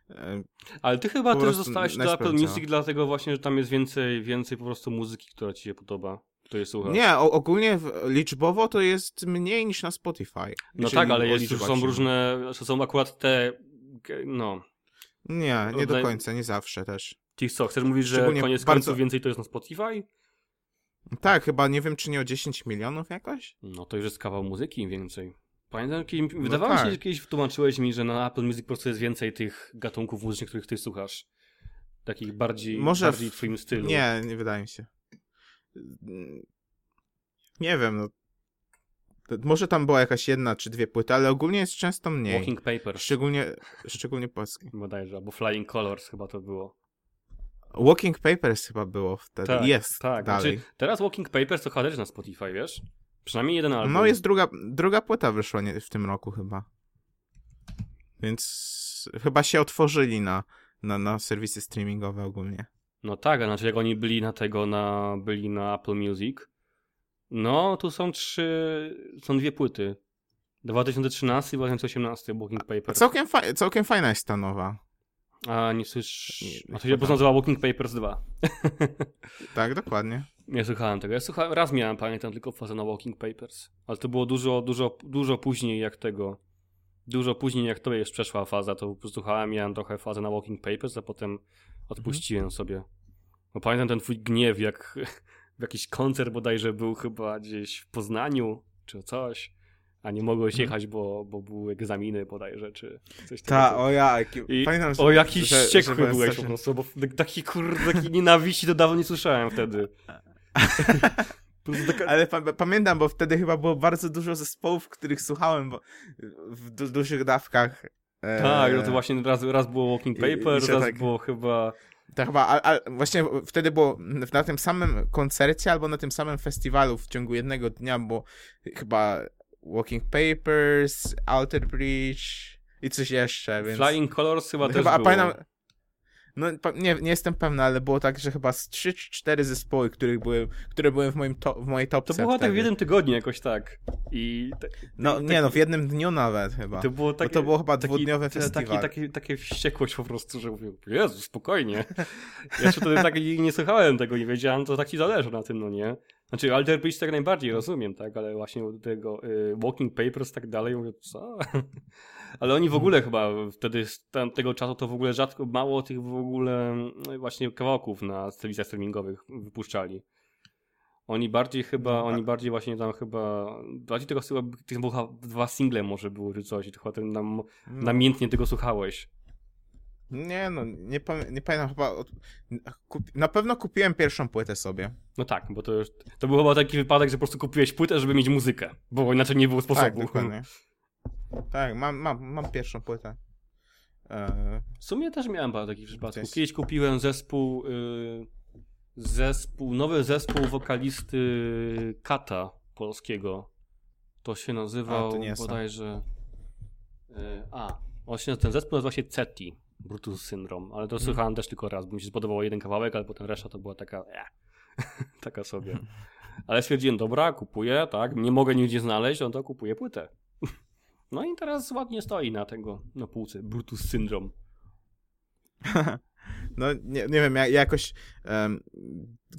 E, Ale ty chyba też zostałeś do Apple. Music dlatego właśnie, że tam jest więcej, więcej po prostu muzyki, która ci się podoba. Której słuchasz. Nie, o, ogólnie liczbowo to jest mniej niż na Spotify. No tak, ale jest, już są się- różne, są akurat te, no, Nie, nie do końca, nie zawsze też. ci co, chcesz mówić, że koniec bardzo- końców więcej to jest na Spotify? Tak, chyba nie wiem, czy nie o 10 milionów jakoś? No to już jest kawał muzyki więcej. Pamiętam, kiedyś, wydawało mi się, tak. że kiedyś tłumaczyłeś mi, że na Apple Music po prostu jest więcej tych gatunków muzycznych, których ty słuchasz. Takich bardziej, Może bardziej w twoim stylu. Nie, nie wydaje mi się. Nie wiem, no. Może tam była jakaś jedna czy dwie płyty, ale ogólnie jest często mniej. Walking Papers Szczególnie, szczególnie polskie. bodajże, albo Flying Colors chyba to było. Walking Papers chyba było wtedy. jest tak. dalej. Znaczy, teraz Walking Papers to chyba też na Spotify, wiesz? Przynajmniej jeden album. No jest druga, druga płyta wyszła nie, w tym roku chyba. Więc chyba się otworzyli na, na, na serwisy streamingowe ogólnie. No tak, a znaczy jak oni byli na tego, na, byli na Apple Music, no tu są trzy, są dwie płyty. 2013 i 2018 Walking Papers. całkiem, fa- całkiem fajna jest ta nowa. A nie słyszysz... A to się po prostu nazywa Walking Papers 2. Tak, dokładnie. Nie słuchałem tego. Ja słuchałem, raz miałem, pamiętam, tylko fazę na Walking Papers. Ale to było dużo, dużo, dużo później jak tego. Dużo później jak to już przeszła faza, to po prostu słuchałem, miałem trochę fazę na Walking Papers, a potem odpuściłem sobie. Bo pamiętam ten twój gniew, jak w jakiś koncert bodajże był chyba gdzieś w Poznaniu, czy coś, a nie mogłeś Mhm. jechać, bo, bo były egzaminy bodajże, czy coś Ta, takiego. o ja, I, pamiętam, że, o, jakiś że- że wściekły byłeś po prostu, bo taki kurde, takiej nienawiści to dawno nie słyszałem wtedy. Ale pa pamiętam, bo wtedy chyba było bardzo dużo zespołów, których słuchałem bo w du dużych dawkach. E, Tak, no to właśnie raz, raz było Walking Papers, i raz tak- było chyba... To chyba, a, a właśnie wtedy było na tym samym koncercie albo na tym samym festiwalu w ciągu jednego dnia było chyba Walking Papers, Alter Bridge i coś jeszcze, więc... Flying Colors chyba też chyba, a było. pamiętam, no nie, nie jestem pewny, ale było tak, że chyba z 3 czy 4 zespoły, których były, które były w, moim to, w mojej topce To było tak w wtedy. jednym tygodniu jakoś tak. I te, No taki- nie no, w jednym dniu nawet chyba. to było Bo takie... to było chyba taki- dwudniowy te- festiwal. Takie, takie, takie wściekłość po prostu, że mówię, Jezu, spokojnie. Ja jeszcze wtedy tak nie słuchałem tego, nie wiedziałem, to tak ci zależy na tym, no nie? Znaczy, Alter Bridge tak najbardziej rozumiem, tak, ale właśnie tego y, Walking Papers tak dalej, mówię, co? Ale oni w ogóle chyba wtedy z tamtego czasu to w ogóle rzadko, mało tych w ogóle y, właśnie kawałków na serwisach streamingowych wypuszczali. Oni bardziej chyba, No, oni tak. bardziej właśnie tam chyba, bardziej tego chyba, tych dwa single może były czy coś, chyba ten nam, No. namiętnie tego słuchałeś. Nie no, nie, pamię- nie pamiętam chyba. Od... Na pewno kupiłem pierwszą płytę sobie. No tak, bo to już, to był chyba taki wypadek, że po prostu kupiłeś płytę, żeby mieć muzykę, bo inaczej nie było sposobu. Tak, dokładnie. Tak, mam, mam, mam pierwszą płytę. E... W sumie też miałem parę takich przypadków. Kiedyś kupiłem zespół, y, zespół, nowy zespół wokalisty Kata polskiego. To się nazywał A, to nie bodajże... Y, a, się, ten zespół nazywa się CETI, Brutus Syndrome, ale to Mhm. słuchałem też tylko raz, bo mi się spodobało jeden kawałek, ale potem reszta to była taka... Eh, taka sobie. Ale stwierdziłem, dobra, kupuję, tak, nie mogę nigdzie znaleźć, no to kupuję płytę. No i teraz ładnie stoi na tego, na półce, Brutus Syndrome. No nie, nie wiem, ja, ja jakoś em,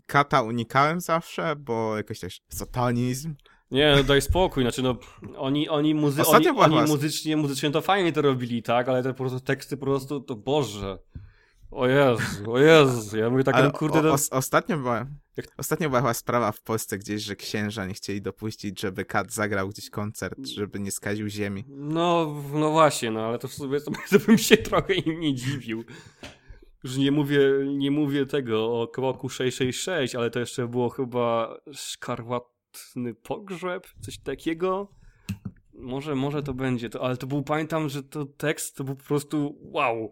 kata unikałem zawsze, bo jakoś też satanizm. Nie, no daj spokój, znaczy no, oni, oni, muzy- Ostatnio oni, oni muzycznie, muzycznie to fajnie to robili, tak, ale te po prostu teksty po prostu, to Boże. O Jezu, o Jezu, ja mówię tak, Ale kurde, o, os, ostatnio była, ostatnio była chyba sprawa w Polsce gdzieś, że księża nie chcieli dopuścić, żeby kat zagrał gdzieś koncert, żeby nie skaził ziemi. no, no właśnie, no, ale to w sumie to, to bym się trochę im nie dziwił. Już nie mówię, nie mówię tego o kroku 666, ale to jeszcze było chyba szkarłatny pogrzeb, coś takiego. Może, może to będzie to, ale to był, pamiętam, że to tekst to był po prostu wow.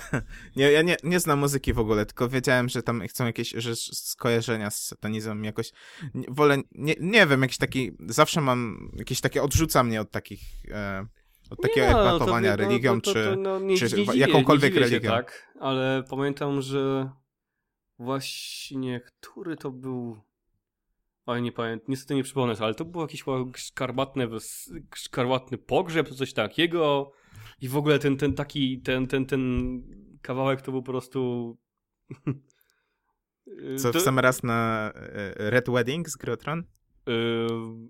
Nie, ja nie, nie znam muzyki w ogóle, tylko wiedziałem, że tam chcą jakieś że skojarzenia z satanizmem jakoś. Nie, wolę, nie, nie wiem, jakiś taki. Zawsze mam jakieś takie. Odrzuca mnie od takich. E, od takiego Nie, no, to- to- religią, to- to- czy. no, nie, czy nie jakąkolwiek religią. tak, ale pamiętam, że właśnie, który to był... Oj, nie pamiętam, niestety nie przypomnę ale to był jakiś szkarłatny, szkarłatny pogrzeb, coś takiego i w ogóle ten, ten taki, ten, ten, ten kawałek to był po prostu... Co To- w sam raz na e, Red Wedding z Grotron? Yy,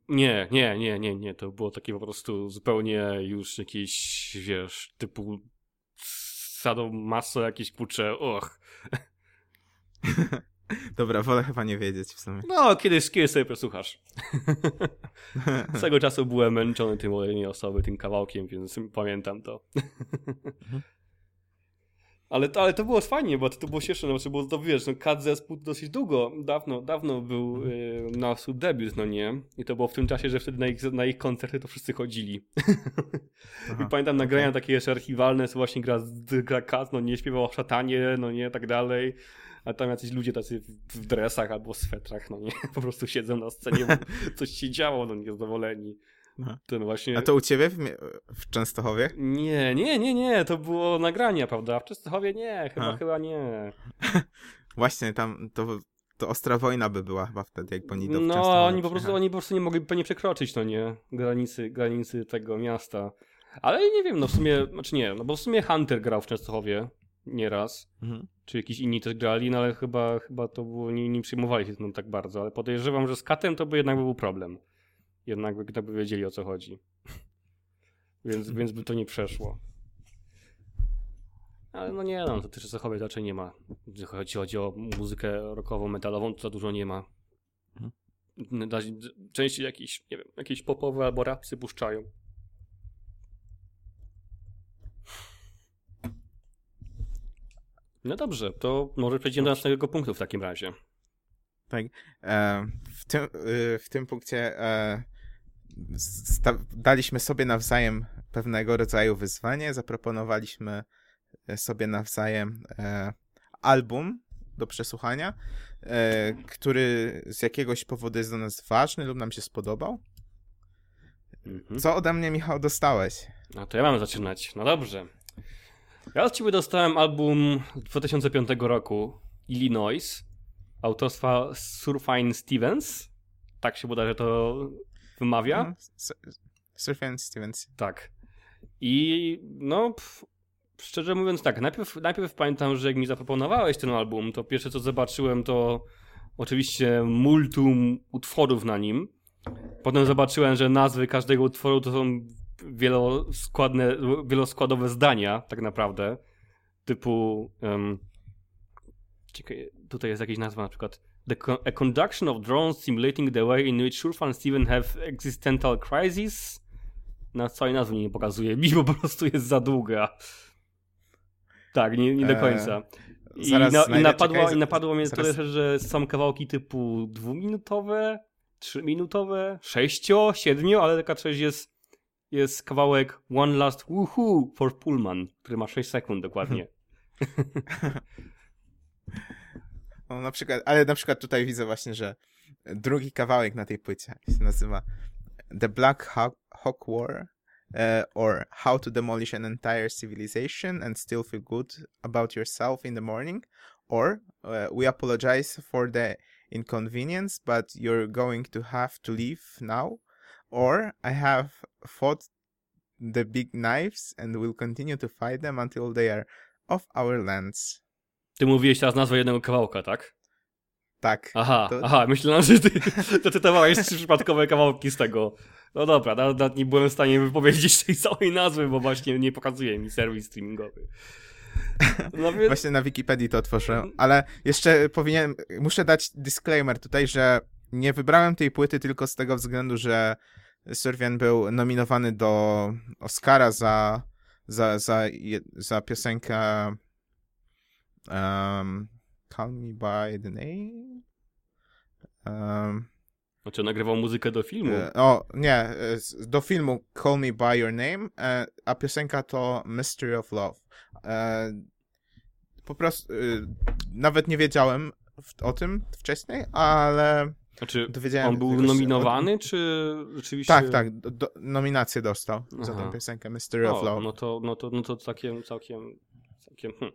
nie, nie, nie, nie, nie. To było takie po prostu zupełnie już jakieś, wiesz, typu sadomaso jakieś kurcze, och. Dobra, wolę chyba nie wiedzieć w sumie. No, kiedyś, kiedyś sobie posłuchasz. Z tego czasu byłem męczony tym olejeniem osoby, tym kawałkiem, więc pamiętam to. Ale to, ale to było fajnie, bo to, to było śmieszne, no, bo to wiesz, no Kat zespół dosyć długo, dawno, dawno był y, na swój debiut, no nie? I to było w tym czasie, że wtedy na ich, na ich koncerty to wszyscy chodzili. I pamiętam nagrania okay. takie jeszcze archiwalne, co właśnie gra, gra Kat, no nie, śpiewał o szatanie, no nie, tak dalej. A tam jacyś ludzie tacy w dresach albo swetrach, no nie, po prostu siedzą na scenie, coś się działo, no niezadowoleni. Ten właśnie... A to u ciebie w, w, Częstochowie? Nie, nie, nie, nie, to było nagrania, prawda? W Częstochowie nie, chyba, chyba nie. właśnie, tam to, to ostra wojna by była chyba wtedy, jak oni do No, oni po, prostu, oni po prostu nie mogli nie przekroczyć, no nie, granicy, granicy tego miasta. Ale nie wiem, no w sumie, znaczy nie, no bo w sumie Hunter grał w Częstochowie nieraz, mhm. czy jakiś inni też grali, no ale chyba, chyba to było, nie, nie przyjmowali się tym tak bardzo, ale podejrzewam, że z Katem to by jednak był problem jednak by, gdyby wiedzieli o co chodzi. więc, więc by to nie przeszło. Ale no nie, no, to też zachować raczej nie ma. Jeśli chodzi o muzykę rockową, metalową, to za dużo nie ma. Mhm. Częściej jakieś, nie wiem, jakieś popowe albo rapsy puszczają. No dobrze, to może przejdziemy do następnego punktu w takim razie. Tak. E, w, tym, y, w tym punkcie e, daliśmy sobie nawzajem pewnego rodzaju wyzwanie, zaproponowaliśmy e, sobie nawzajem e, album do przesłuchania, e, który z jakiegoś powodu jest do nas ważny lub nam się spodobał. Mhm. Co ode mnie, Michał, dostałeś? No to ja mam zaczynać. No dobrze. Ja od ciebie dostałem album 2005 roku Illinois autorstwa Surfine Stevens. Tak się że to wymawia. Mhm. Surfing Stevens. Tak. I no, pff, szczerze mówiąc tak, najpierw, najpierw pamiętam, że jak mi zaproponowałeś ten album, to pierwsze co zobaczyłem to oczywiście multum utworów na nim. Potem zobaczyłem, że nazwy każdego utworu to są wieloskładne, wieloskładowe zdania tak naprawdę. Typu um, ciekawe, tutaj jest jakaś nazwa na przykład the a conduction of drones simulating the way in which Shurfa and Steven have existential crises. Na całej nazwy nie pokazuje mi, po prostu jest za długa. Tak, nie, nie do końca. I, na, i napadło, czekaj, i napadło mnie zaraz... tyle, że są kawałki typu dwuminutowe, trzyminutowe, sześcio, siedmiu, ale taka część jest, jest kawałek One Last Woohoo for Pullman, który ma 6 sekund dokładnie. No, na przykład, ale na przykład tutaj widzę właśnie, że drugi kawałek na tej płycie się nazywa The Black Hawk, Hawk War uh, or How to Demolish an Entire Civilization and Still Feel Good About Yourself in the Morning or uh, We Apologize for the Inconvenience but You're Going to Have to Leave Now or I Have Fought the Big Knives and Will Continue to Fight Them Until They Are Off Our Lands. Ty mówiłeś teraz nazwę jednego kawałka, tak? Tak. Aha, to... aha, myślałem, że ty to cytowałeś trzy przypadkowe kawałki z tego. No dobra, nawet nie byłem w stanie wypowiedzieć tej całej nazwy, bo właśnie nie pokazuje mi serwis streamingowy. No więc... Właśnie na Wikipedii to otworzę, ale jeszcze powinienem, muszę dać disclaimer tutaj, że nie wybrałem tej płyty tylko z tego względu, że Survian był nominowany do Oscara za, za, za, za piosenkę Um, Call Me By The Name? Um, znaczy nagrywał muzykę do filmu? E, o, nie, e, do filmu Call Me By Your Name, e, a piosenka to Mystery of Love. Po prostu nawet nie wiedziałem o tym wcześniej, ale znaczy, dowiedziałem on był nominowany, czy rzeczywiście... Tak, tak, do, nominację dostał Aha. za tę piosenkę Mystery of Love. No to, no to, no to całkiem, całkiem, całkiem... Hm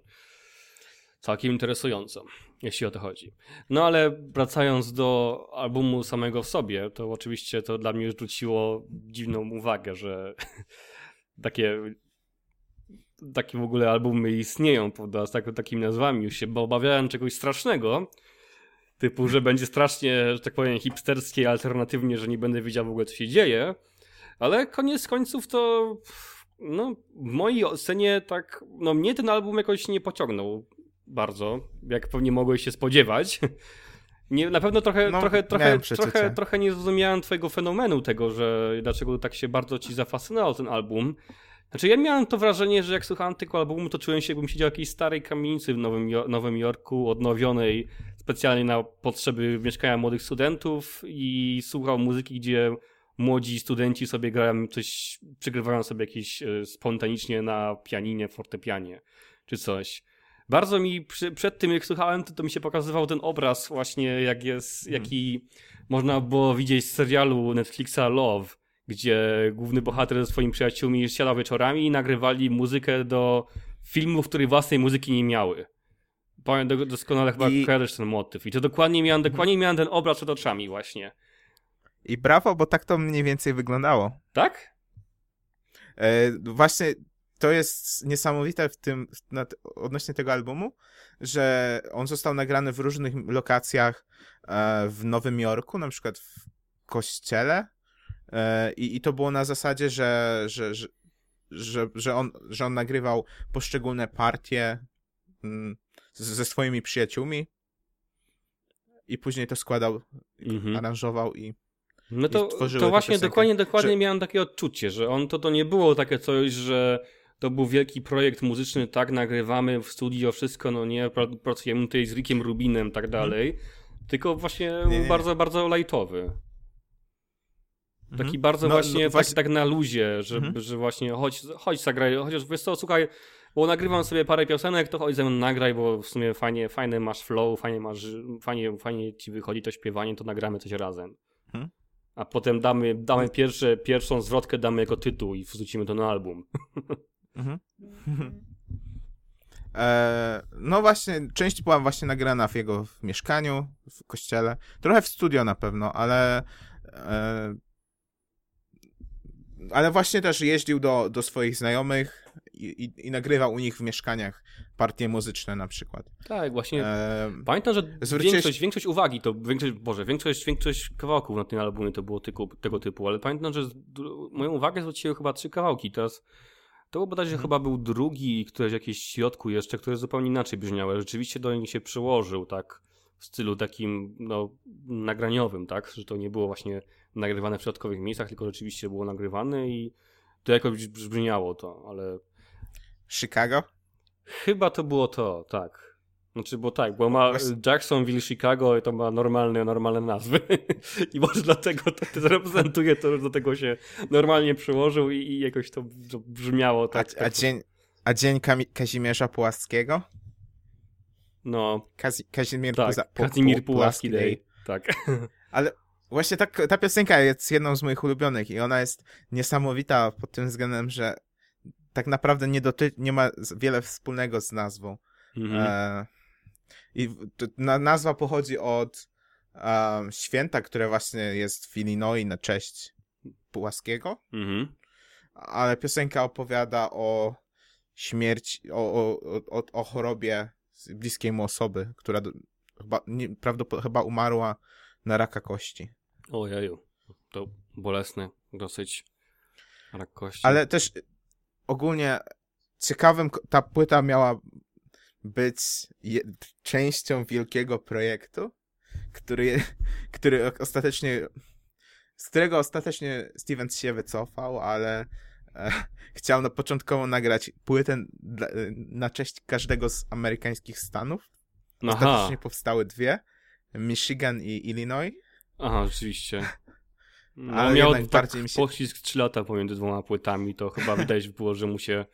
całkiem interesująco, jeśli o to chodzi. No ale wracając do albumu samego w sobie, to oczywiście to dla mnie rzuciło dziwną uwagę, że takie takie w ogóle albumy istnieją, prawda, z tak, takimi nazwami. Już się obawiałem czegoś strasznego, typu, że będzie strasznie, że tak powiem, hipsterskie, alternatywnie, że nie będę wiedział w ogóle, co się dzieje, ale koniec końców to no, w mojej ocenie tak, no mnie ten album jakoś nie pociągnął bardzo, jak pewnie mogłeś się spodziewać. Nie, na pewno trochę, No, trochę, trochę, trochę, trochę nie zrozumiałem twojego fenomenu tego, że dlaczego tak się bardzo ci zafascynował ten album. Znaczy ja miałem to wrażenie, że jak słuchałem tego albumu, to czułem się jakbym siedział w jakiejś starej kamienicy w Nowym, Jo- Nowym Jorku, odnowionej specjalnie na potrzeby mieszkania młodych studentów i słuchał muzyki, gdzie młodzi studenci sobie grają coś, przygrywają sobie jakieś e, spontanicznie na pianinie, fortepianie czy coś. Bardzo mi przy, przed tym, jak słuchałem, to, to mi się pokazywał ten obraz właśnie, jak jest, jaki można było widzieć z serialu Netflixa Love, gdzie główny bohater ze swoimi przyjaciółmi siadał wieczorami i nagrywali muzykę do filmów, które własnej muzyki nie miały. Pamiętam do- doskonale chyba I- kojarzysz ten motyw. I to dokładnie miałem, dokładnie miałem ten obraz przed oczami właśnie. I brawo, bo tak to mniej więcej wyglądało. Tak? E, właśnie to jest niesamowite w tym, na, odnośnie tego albumu, że on został nagrany w różnych lokacjach e, w Nowym Jorku, na przykład w kościele e, i, i to było na zasadzie, że, że, że, że, że, on, że on nagrywał poszczególne partie mm, z- ze swoimi przyjaciółmi i później to składał, Mhm. aranżował i No to, to właśnie dokładnie, dokładnie że- miałem takie odczucie, że on to, to nie było takie coś, że to był wielki projekt muzyczny, tak, nagrywamy w studio wszystko, no nie, pra- pracujemy tutaj z Rickiem Rubinem, tak dalej, tylko właśnie Mhm. Nie, nie. bardzo, bardzo lightowy. Taki Mhm. bardzo No, właśnie, no, taki tak na luzie, że, Mhm. że właśnie chodź, chodź zagraj, chociaż wiesz co, słuchaj, bo nagrywam sobie parę piosenek, to chodź ze mną nagraj, bo w sumie fajnie, fajny masz flow, fajnie masz, fajnie, fajnie ci wychodzi to śpiewanie, to nagramy coś razem. Mhm. A potem damy, damy pierwsze, pierwszą zwrotkę damy jako tytuł i wrzucimy to na album. Mhm. E, no właśnie, część była właśnie nagrana w jego w mieszkaniu, w kościele. Trochę w studio na pewno, ale e, ale właśnie też jeździł do, do swoich znajomych i, i, i nagrywał u nich w mieszkaniach partie muzyczne na przykład. Tak, właśnie. E, Pamiętam, że zwróciłeś- większość, większość uwagi, to większość, Boże, większość, większość kawałków na tym albumie to było tyku, tego typu, ale pamiętam, że z, moją uwagę zwróciły chyba trzy kawałki. Teraz to było bodajże Mhm. chyba był drugi, któreś jakieś w środku jeszcze, które zupełnie inaczej brzmiały. Rzeczywiście do nich się przyłożył, tak, w stylu takim, no, nagraniowym, tak, że to nie było właśnie nagrywane w środkowych miejscach, tylko rzeczywiście było nagrywane i to jakoś brzmiało to, ale Chicago? Chyba to było to, tak. Znaczy, bo tak, bo ma Właśnie- Jacksonville, Chicago i to ma normalne, normalne nazwy. I może dlatego to, to reprezentuje to, że do tego się normalnie przyłożył i, i jakoś to to brzmiało A, tak. a tak dzień, a dzień Kami- Kazimierza Pułaskiego? No, Kazi, Kazimierz tak. Puza- Pu- Kazimierz Pu- Pułaski Day. Tak. Ale właśnie tak, ta piosenka jest jedną z moich ulubionych i ona jest niesamowita pod tym względem, że tak naprawdę nie, doty- nie ma wiele wspólnego z nazwą. Mhm. E, I na, nazwa pochodzi od em, święta, które właśnie jest w Illinois na cześć Pułaskiego, Mhm. ale piosenka opowiada o śmierci, o, o, o, o chorobie bliskiej mu osoby, która do, chyba, nie, prawdopodobnie chyba umarła na raka kości. Ojeju. To bolesne dosyć. Rak kości. Ale też ogólnie ciekawym, ta płyta miała być je, częścią wielkiego projektu, który, który ostatecznie, z którego ostatecznie Steven się wycofał, ale e, chciał na początkowo nagrać płytę dla, na cześć każdego z amerykańskich stanów. Aha, Ostatecznie powstały dwie, Michigan i Illinois. Aha, rzeczywiście. No, Ale miał tak bardziej mi się- poślizg 3 lata pomiędzy dwoma płytami, to chyba widać było, że mu się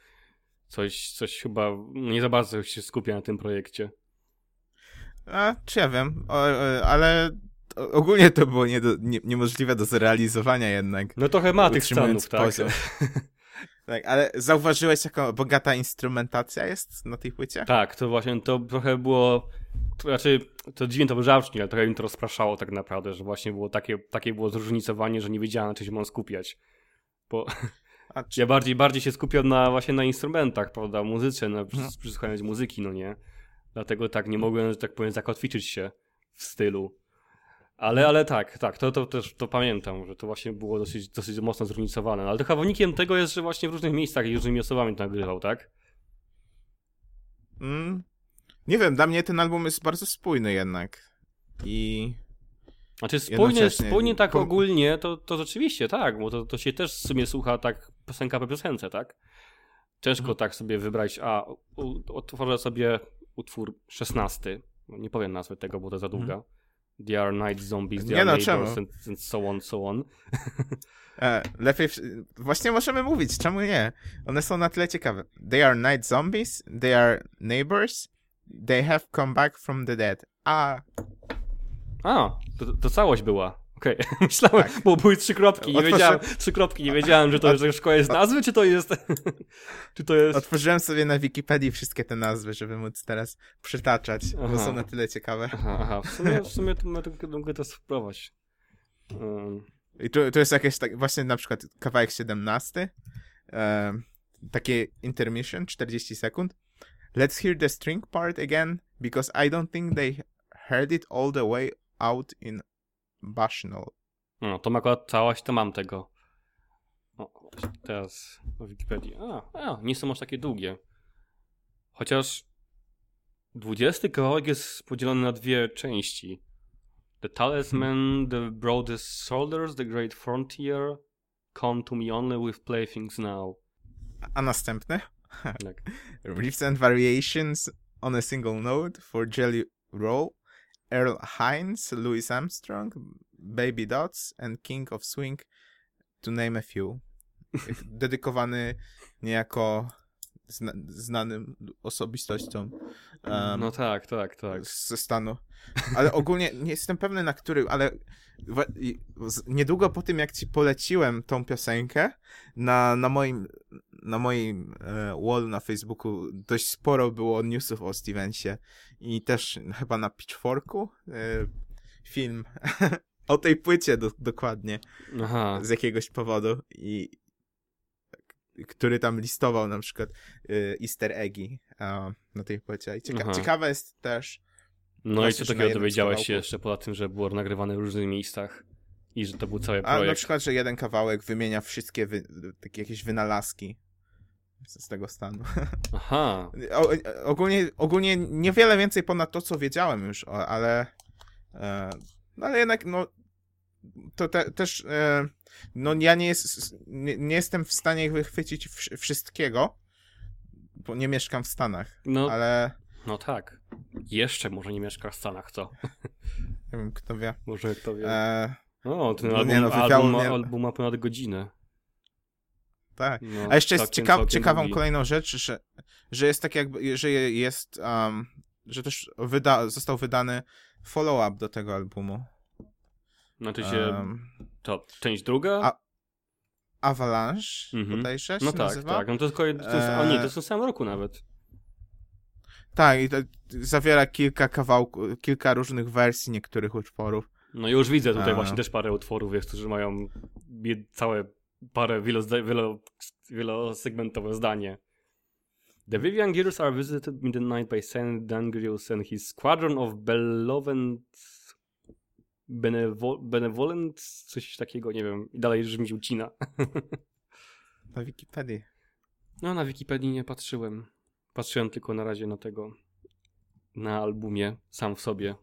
coś, coś chyba nie za bardzo się skupia na tym projekcie. A, czy ja wiem, o, o, ale o- ogólnie to było nie do, nie, niemożliwe do zrealizowania jednak. No trochę ma tych stanów, tak. Tak, ale zauważyłeś, jaka bogata instrumentacja jest na tej płycie? Tak, to właśnie to trochę było. To znaczy, to dziwnie to zabrzmi, ale trochę mi to rozpraszało tak naprawdę, że właśnie było takie, takie było zróżnicowanie, że nie wiedziałem, na czym się mam skupiać. Bo A, czy, ja bardziej, bardziej się skupiam na właśnie na instrumentach, prawda, muzyce, na Mhm. przy- przysłuchaniu muzyki, no nie. Dlatego tak nie mogłem, że tak powiem, zakotwiczyć się w stylu. Ale, ale tak, tak, to, to też to pamiętam, że to właśnie było dosyć, dosyć mocno zróżnicowane. Ale to chyba wynikiem tego jest, że właśnie w różnych miejscach i różnymi osobami to nagrywał, tak? mm, Nie wiem, dla mnie ten album jest bardzo spójny jednak. I Znaczy spójnie, Jednocześnie- spójnie tak po- ogólnie, to, to rzeczywiście tak, bo to, to się też w sumie słucha tak piosenka po piosence, tak? Ciężko Mhm. tak sobie wybrać, a u, otworzę sobie utwór 16, No, nie powiem nazwy tego, bo to za długa. They are night zombies, they. Nie are no, czemu? neighbors and, and so on, so on. e, lepiej. w- Właśnie możemy mówić, czemu nie? One są na tyle ciekawe. They are night zombies, they are neighbors, they have come back from the dead. A, A, to, to całość była. Okej, myślałem, Tak. bo były trzy kropki, nie Otworzę- wiedziałem, trzy kropki, nie wiedziałem, że to, że szkoła jest nazwy, czy to jest, czy to jest... otworzyłem sobie na Wikipedii wszystkie te nazwy, żeby móc teraz przytaczać, bo Aha. są na tyle ciekawe. Aha, aha, w sumie, w sumie to mogę, to spróbować. Um, I tu, tu jest jakieś tak, właśnie na przykład kawałek 17, e, takie intermission, 40 sekund. Let's hear the string part again, because I don't think they heard it all the way out in Bushnell. no, to akurat całość, to mam tego. O, teraz na Wikipedii. A, a, nie są aż takie długie. Chociaż 20 kawałek jest podzielony na dwie części. The Talisman, The Broadest Shoulders, The Great Frontier, Come to me only with playthings now. A następny? Tak. Riffs and Variations on a Single Note for Jelly Roll, Earl Hines, Louis Armstrong, Baby Dots and King of Swing, to name a few. Dedykowany niejako zna znanym osobistościom um, No tak, tak, tak. ze stanu. Ale ogólnie nie jestem pewny na który, ale niedługo po tym, jak ci poleciłem tą piosenkę, na, na moim, na moim e, wall na Facebooku dość sporo było newsów o Stevensie i też chyba na Pitchforku e, film o tej płycie do, dokładnie Aha. z jakiegoś powodu i który tam listował na przykład y, easter eggi na tej płycie. I cieka- Aha. ciekawe jest też, No i co takiego dowiedziałeś się jeszcze poza tym, że było nagrywane w różnych miejscach i że to był cały a na projekt. przykład, że jeden kawałek wymienia wszystkie wy, takie jakieś wynalazki z tego stanu. Aha. O, ogólnie, ogólnie niewiele więcej ponad to, co wiedziałem już, ale e, no ale jednak, no to te, też e, no ja nie, jest, nie, nie jestem w stanie wychwycić wsz- wszystkiego, bo nie mieszkam w Stanach, No, ale no tak. Jeszcze może nie mieszka w Stanach, co? nie wiem, kto wie. Może kto wie. E, O, ten no album, nie, no, album, album ma ponad godzinę. tak. No, A jeszcze jest całkiem, ciekaw, ciekawą długi. kolejną rzecz, że, że jest tak jakby, że jest, um, że też wyda, został wydany follow-up do tego albumu. Znaczy się, Um, to część druga? a- Avalanche Mhm. bodajże się no tak, nazywa? tak. No to kolej- to jest, a nie, to jest w samym roku nawet. Tak, i to zawiera kilka kawałków, kilka różnych wersji niektórych utworów. No już widzę tutaj A. właśnie też parę utworów jest, którzy mają całe parę wielo, wielo, wielosegmentowe zdanie. The Vivian Gears are visited in the night by Saint Dangrius and his squadron of beloved benevo benevolent, coś takiego, nie wiem. I dalej już mi się ucina. Na Wikipedii. No, na Wikipedii nie patrzyłem. Patrzyłem tylko na razie na tego, na albumie, sam w sobie.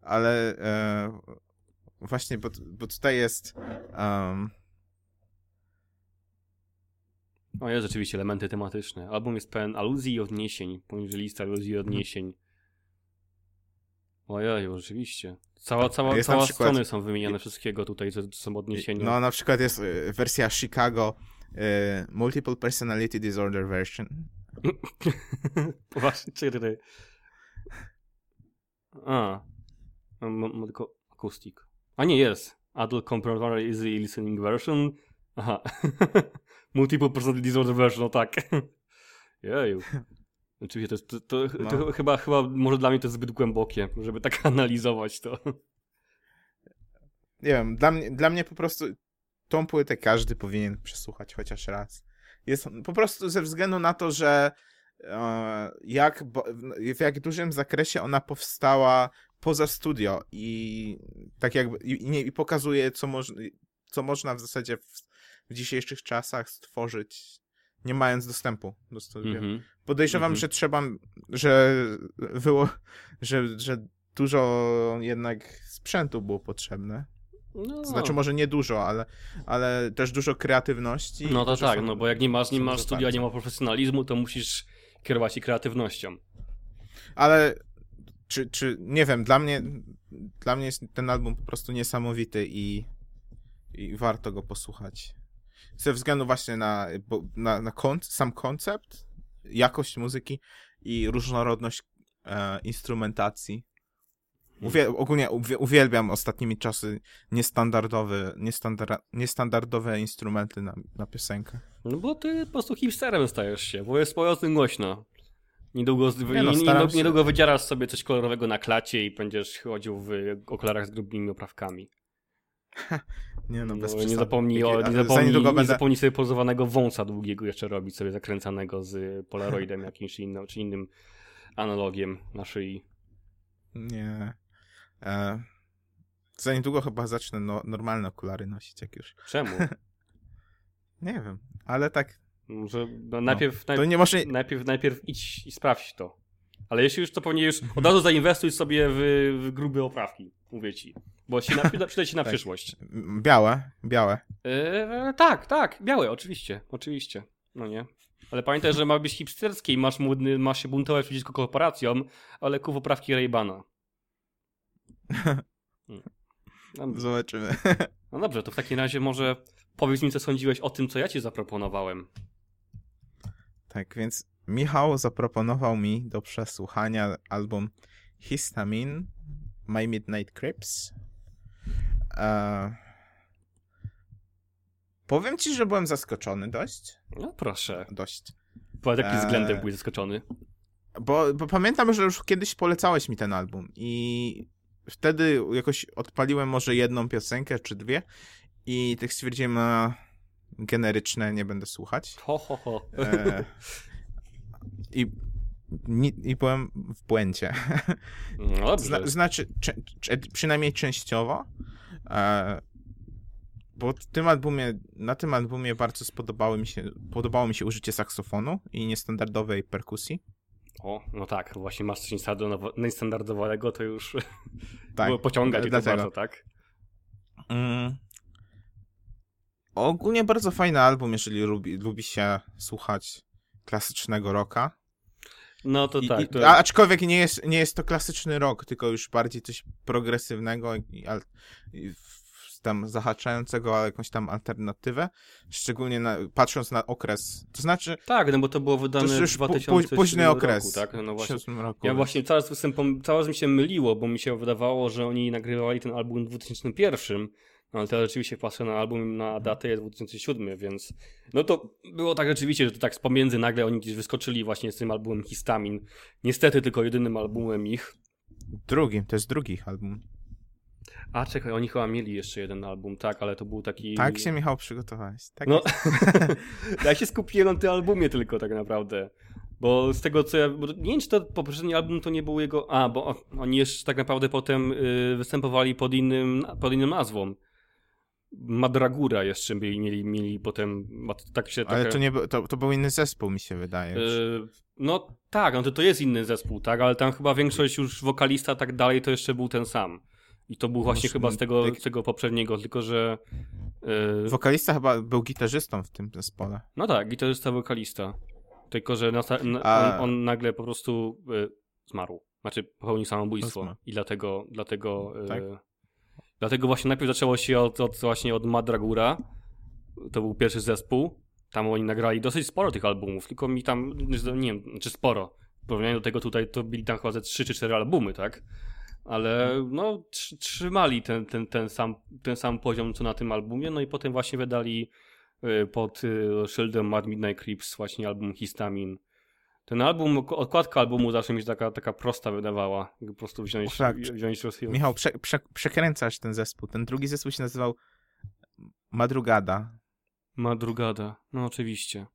Ale e, właśnie, bo, bo tutaj jest um, O, jest rzeczywiście elementy tematyczne. Album jest pełen aluzji i odniesień, poniżej lista aluzji i odniesień. Ojeju, rzeczywiście. Cała, cała, Jest na cała przykład- strony są wymieniane wszystkiego tutaj, co co są odniesienia. no na przykład jest e, wersja Chicago e, Multiple Personality Disorder version. Poważnie, cztery. A. Mam, tylko akustik. A nie, jest. Adult Contemporary Easy Listening Version. Aha. Multiple Personality Disorder Version, no tak. Jeju. Oczywiście to, jest, to, to, to No. chyba, chyba, może dla mnie to jest zbyt głębokie, żeby tak analizować to. Nie wiem, dla mnie, dla mnie po prostu tą płytę każdy powinien przesłuchać chociaż raz. Jest po prostu ze względu na to, że e, jak, w jak dużym zakresie ona powstała poza studio i tak jakby i, i nie, i pokazuje, co, moż, co można w zasadzie w, w dzisiejszych czasach stworzyć nie mając dostępu do studia. Mhm. Podejrzewam, Mhm. że trzeba, że było, że, że dużo jednak sprzętu było potrzebne. No, znaczy może nie dużo, ale, ale też dużo kreatywności. no to tak, sam- no bo jak nie masz, nie są masz studia, nie ma profesjonalizmu, to musisz kierować się kreatywnością. Ale czy, czy, nie wiem, dla mnie, dla mnie jest ten album po prostu niesamowity i, i warto go posłuchać. Ze względu właśnie na, na, na kon, sam koncept, jakość muzyki i różnorodność e, instrumentacji. Uwie, ogólnie uwie, uwielbiam ostatnimi czasy niestandardowe, niestandar, niestandardowe instrumenty na, na piosenkę. No bo ty po prostu hipsterem stajesz się, bo jest o tym głośno. Niedługo, Nie no, niedługo, niedługo wydzierasz sobie coś kolorowego na klacie i będziesz chodził w okularach z grubymi oprawkami. Nie no, bez No, nie zapomnij, o, nie zapomnij, nie będę- zapomnij sobie pozowanego wąsa długiego jeszcze robić sobie zakręcanego z polaroidem jakimś innym, czy innym analogiem na szyi. Nie. E, za niedługo chyba zacznę no, normalne okulary nosić, jak już. Czemu? Nie wiem, ale tak. Może no, najpierw, To najpierw, nie może. najpierw, najpierw idź i sprawdź to. Ale jeśli już to pewnie już od razu zainwestuj sobie w, w grube oprawki, mówię ci. Bo się na, przyda, ci na Tak. przyszłość. Białe, białe. Eee, tak, tak, białe, oczywiście, oczywiście. No nie. Ale pamiętaj, że ma być hipsterskie i masz, młodny, masz się buntować przeciwko korporacjom, ale kup oprawki Raybana. No, Zobaczymy. no dobrze, to w takim razie może powiedz mi, co sądziłeś o tym, co ja ci zaproponowałem. tak, więc Michał zaproponował mi do przesłuchania album Histamine My Midnight Creeps. E, powiem ci, że byłem zaskoczony dość. No proszę. Dość. Pod jakim Eee. względem byłeś zaskoczony? Bo, bo pamiętam, że już kiedyś polecałeś mi ten album i wtedy jakoś odpaliłem może jedną piosenkę czy dwie i tak stwierdziłem, a generyczne nie będę słuchać. Ho, ho, ho. E, i, ni, I byłem w błędzie. No dobrze. Zna, znaczy, czy, czy, przynajmniej częściowo. E, bo w tym albumie, na tym albumie bardzo spodobało mi się, podobało mi się użycie saksofonu i niestandardowej perkusji. O, no tak, właśnie masz coś niestandardowego, to już Tak, było pociągać to dlatego. bardzo, tak? Mm. Ogólnie bardzo fajny album, jeżeli lubi, lubi się słuchać klasycznego rocka. No to I, tak. i, To... a, aczkolwiek nie jest, nie jest to klasyczny rock, tylko już bardziej coś progresywnego i, i tam zahaczającego o jakąś tam alternatywę. Szczególnie na, patrząc na okres. To znaczy, Tak, no bo to było to wydane w już pu, 2007 późny okres. roku, tak? No w właśnie. 2007 roku. Ja właśnie cały czas, cały czas mi się myliło, bo mi się wydawało, że oni nagrywali ten album w 2001, no ale teraz rzeczywiście patrzę na album na datę jest 2007, więc no to było tak rzeczywiście, że to tak z pomiędzy nagle oni gdzieś wyskoczyli właśnie z tym albumem Histamin. Niestety tylko jedynym albumem ich. Drugim, to jest drugi album. A czekaj, oni chyba mieli jeszcze jeden album, tak, ale to był taki... Tak się, Michał, przygotowałeś. Tak No, ja się skupiłem na tym albumie tylko tak naprawdę. Bo z tego co ja. Nie wiem, czy to poprzedni album to nie był jego. A, bo oni jeszcze tak naprawdę potem y, występowali pod innym, pod innym nazwą. Madragura jeszcze mieli, mieli, mieli potem. Tak się Ale taka- to, nie, to, to był inny zespół, mi się wydaje. y, no tak, no to, to jest inny zespół, tak, ale tam chyba większość już wokalista tak dalej to jeszcze był ten sam. I to był właśnie chyba z tego, z tego poprzedniego, tylko że. y, Wokalista chyba był gitarzystą w tym zespole. No tak, gitarzysta, wokalista. Tylko, że nasta- na, A- on, on nagle po prostu y, zmarł. Znaczy popełnił samobójstwo. Zmarł. I dlatego, dlatego, y, Tak. dlatego właśnie najpierw zaczęło się od, od, właśnie od Madragura. To był pierwszy zespół. Tam oni nagrali dosyć sporo tych albumów, tylko mi tam, nie wiem, czy sporo. W porównaniu do tego tutaj to byli tam chyba ze 3 czy 4 albumy, tak? Ale no, tr- trzymali ten, ten, ten, sam, ten sam poziom co na tym albumie, no i potem właśnie wydali y, pod y, szyldem Mad Midnight Creeps właśnie album Histamin. Ten album, ok- okładka albumu zawsze mi się taka, taka prosta wydawała. Po prostu wziąć, O, tak. wziąć rozwiązanie. Michał, prze, prze, przekręcasz ten zespół. Ten drugi zespół się nazywał Madrugada. Madrugada. No oczywiście.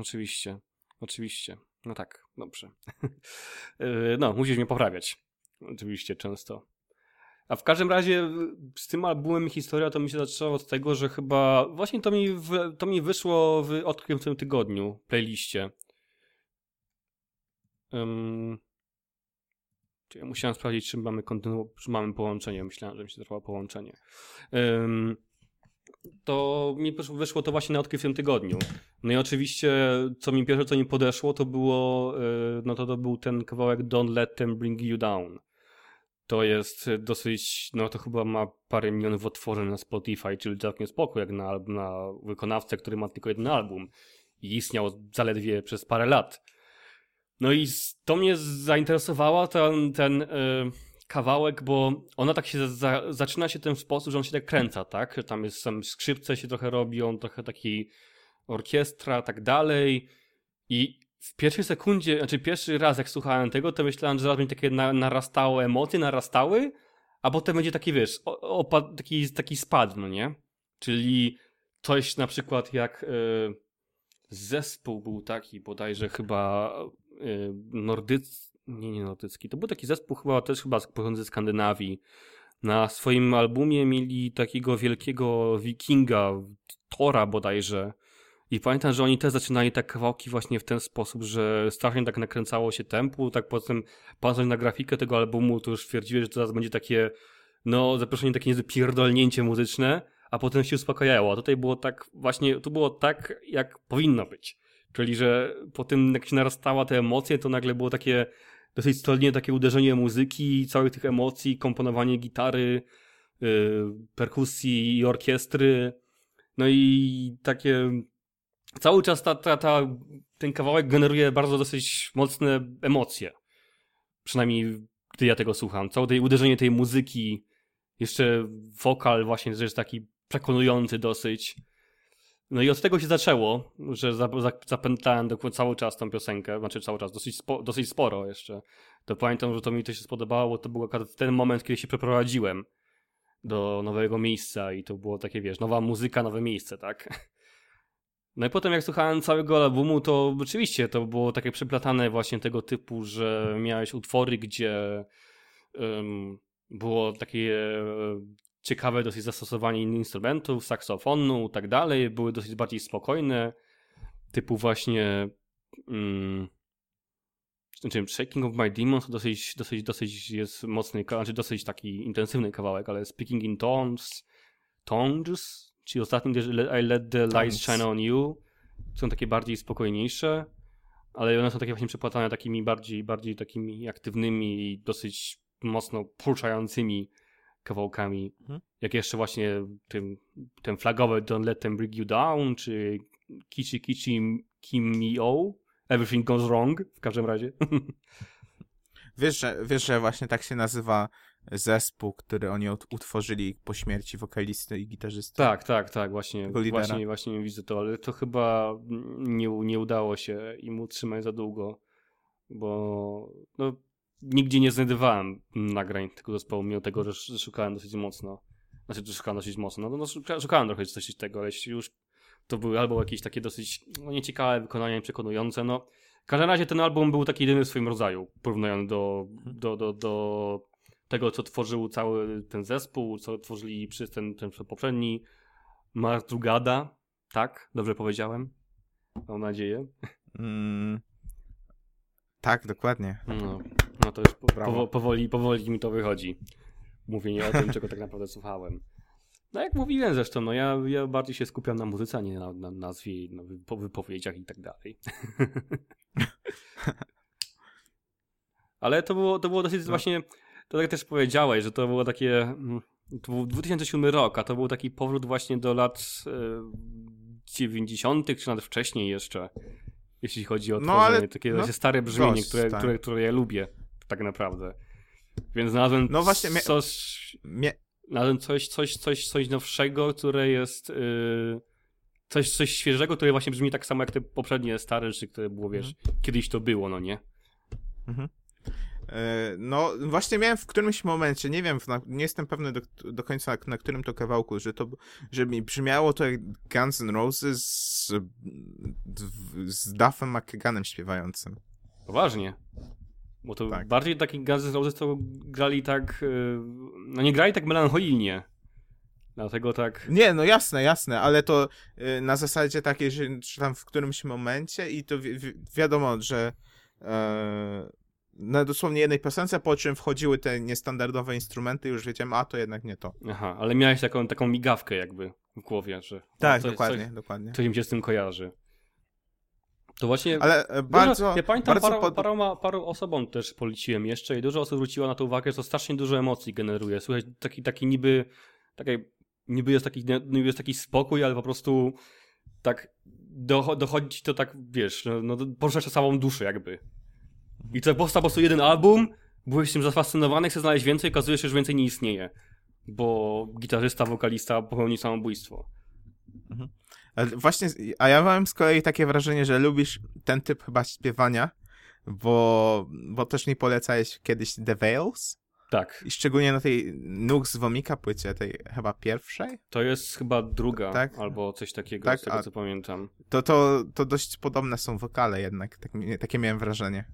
Oczywiście. Oczywiście. No tak, dobrze. Yy, no, musisz mnie poprawiać. Oczywiście, często. A w każdym razie z tym albumem historia to mi się zaczęła od tego, że chyba właśnie to mi, w, to mi wyszło w odkrytym tym tygodniu playliście. Um, ja musiałem sprawdzić, czy mamy, kontynu- czy mamy połączenie. Myślałem, że mi się trwało połączenie. Um, to mi wyszło to właśnie na odkrytym tygodniu. No i oczywiście, co mi pierwsze, co mi podeszło, to było, e, no to to był ten kawałek Don't Let Them Bring You Down. To jest dosyć, no to chyba ma parę milionów otworzeń na Spotify, czyli całkiem spoko, jak na, na wykonawcę, który ma tylko jeden album i istniał zaledwie przez parę lat. No i to mnie zainteresowała ten, ten yy, kawałek, bo ona tak się za, zaczyna się w ten sposób, że on się tak kręca, tak? Tam jest sam skrzypce się trochę robią, trochę taki orkiestra, tak dalej. I w pierwszej sekundzie, znaczy pierwszy raz jak słuchałem tego, to myślałem, że zaraz będzie takie na, narastało emocje, narastały, a potem będzie taki, wiesz, opad, taki, taki spad, no nie? Czyli coś na przykład jak y, zespół był taki, bodajże chyba y, nordycki, nie, nie nordycki, to był taki zespół chyba też chyba pochodzący z Skandynawii. Na swoim albumie mieli takiego wielkiego wikinga, Tora bodajże, i pamiętam, że oni też zaczynali tak kawałki właśnie w ten sposób, że strasznie tak nakręcało się tempu, tak potem patrząc na grafikę tego albumu, to już stwierdziłem, że teraz będzie takie, no, zaproszenie takie niezłe pierdolnięcie muzyczne, a potem się uspokajało. A tutaj było tak, właśnie, to było tak, jak powinno być. Czyli, że po tym, jak się narastała te emocje, to nagle było takie dosyć stolnie takie uderzenie muzyki, całych tych emocji, komponowanie gitary, yy, perkusji i orkiestry. No i takie cały czas ta, ta, ta, ten kawałek generuje bardzo dosyć mocne emocje. Przynajmniej gdy ja tego słucham. Całe tej uderzenie tej muzyki, jeszcze wokal właśnie też taki przekonujący dosyć. No i od tego się zaczęło, że zapętlałem cały czas tą piosenkę, znaczy cały czas, dosyć, spo, dosyć sporo jeszcze. To pamiętam, że to mi to się spodobało, to był ten moment, kiedy się przeprowadziłem do nowego miejsca i to było takie, wiesz, nowa muzyka, nowe miejsce, tak? No i potem jak słuchałem całego albumu, to oczywiście to było takie przeplatane właśnie tego typu, że miałeś utwory, gdzie um, było takie um, ciekawe dosyć zastosowanie innych instrumentów, saksofonu i tak dalej, były dosyć bardziej spokojne, typu właśnie um, znaczy Shaking of My Demons to dosyć, dosyć, dosyć jest mocny, znaczy dosyć taki intensywny kawałek, ale Speaking in Tones, Tones, Ci ostatni też I Let the Lights Shine on You są takie bardziej spokojniejsze, ale one są takie właśnie przepłatane takimi bardziej, bardziej takimi aktywnymi i dosyć mocno poruszającymi kawałkami. Mhm. Jak jeszcze właśnie tym, ten flagowy Don't Let Them Bring You Down, czy Kichi Kichi Kim Me O. Everything Goes Wrong, w każdym razie. Wiesz, że, wiesz, że właśnie tak się nazywa zespół, który oni utworzyli po śmierci wokalisty i gitarzysty. Tak, tak, tak, właśnie, właśnie, właśnie widzę to, ale to chyba nie, nie udało się im utrzymać za długo, bo no, nigdzie nie znajdowałem nagrań tego zespołu, mimo tego, że szukałem dosyć mocno. Znaczy, że szukałem dosyć mocno. No, no szukałem trochę coś tego, ale jeśli już to były albo jakieś takie dosyć no, nieciekawe wykonania i przekonujące, no w każdym razie ten album był taki jedyny w swoim rodzaju, porównując do, do, do, do tego, co tworzył cały ten zespół, co tworzyli przez ten, ten poprzedni Mark Drugada. Tak? Dobrze powiedziałem? Mam nadzieję. Mm, tak, dokładnie. No, no to już po, powoli, powoli mi to wychodzi. Mówienie o tym, czego tak naprawdę słuchałem. No jak mówiłem zresztą, no ja, ja bardziej się skupiam na muzyce, a nie na, na nazwie, na wypowiedziach i tak dalej. Ale to było, to było dosyć no. właśnie to tak też powiedziałeś, że to było takie. Mm, to był 2007 rok, a to był taki powrót właśnie do lat e, 90., czy nawet wcześniej jeszcze. Jeśli chodzi o no, ale, takie no, stare brzmienie, dość, które, tak. które, które ja lubię, tak naprawdę. Więc znalazłem no właśnie, coś. Mia... Znalazłem coś, coś, coś, coś nowszego, które jest. Yy, coś, coś świeżego, które właśnie brzmi tak samo jak te poprzednie stare rzeczy, które było, wiesz, mhm. kiedyś to było, no nie? Mhm. E, no, właśnie miałem w którymś momencie, nie wiem, nie jestem pewny do, do końca na, którym to kawałku, że to, że mi brzmiało to jak Guns N' Roses z, z Duffem McKaganem śpiewającym. Poważnie? Bo to Tak. bardziej taki Guns N' Roses to grali tak, y, no nie grali tak melancholijnie. Dlatego tak, Nie, no jasne, jasne, ale to y, na zasadzie takiej, że, że tam w którymś momencie i to wi wi wiadomo, że e, na dosłownie jednej piosence, po czym wchodziły te niestandardowe instrumenty, już wiedziałem, a to jednak nie to. aha, ale miałeś taką, taką migawkę jakby w głowie, że Tak, coś, dokładnie, Coś, dokładnie. coś mi się z tym kojarzy. To właśnie... Ale e, bardzo, dużo, ja pamiętam, bardzo paru, paroma, paru osobom też poleciłem jeszcze i dużo osób zwróciło na to uwagę, że to strasznie dużo emocji generuje. Słuchaj, taki, taki niby, taki, niby, jest taki, niby jest taki spokój, ale po prostu tak do, dochodzi to tak, wiesz, no, no poruszasz samą duszę jakby. I to powstał po prostu jeden album, byłeś tym zafascynowany, chcesz znaleźć więcej, okazuje się, że więcej nie istnieje. Bo gitarzysta, wokalista popełni samobójstwo. Ale Właśnie, a ja mam z kolei takie wrażenie, że lubisz ten typ chyba śpiewania, bo, bo też mi polecałeś kiedyś The Veils Tak, i szczególnie na tej Nux Womika płycie, tej chyba pierwszej, to jest chyba druga, Tak. albo coś takiego, Tak, z tego a- co pamiętam. to, to, to dość podobne są wokale jednak, tak, takie miałem wrażenie.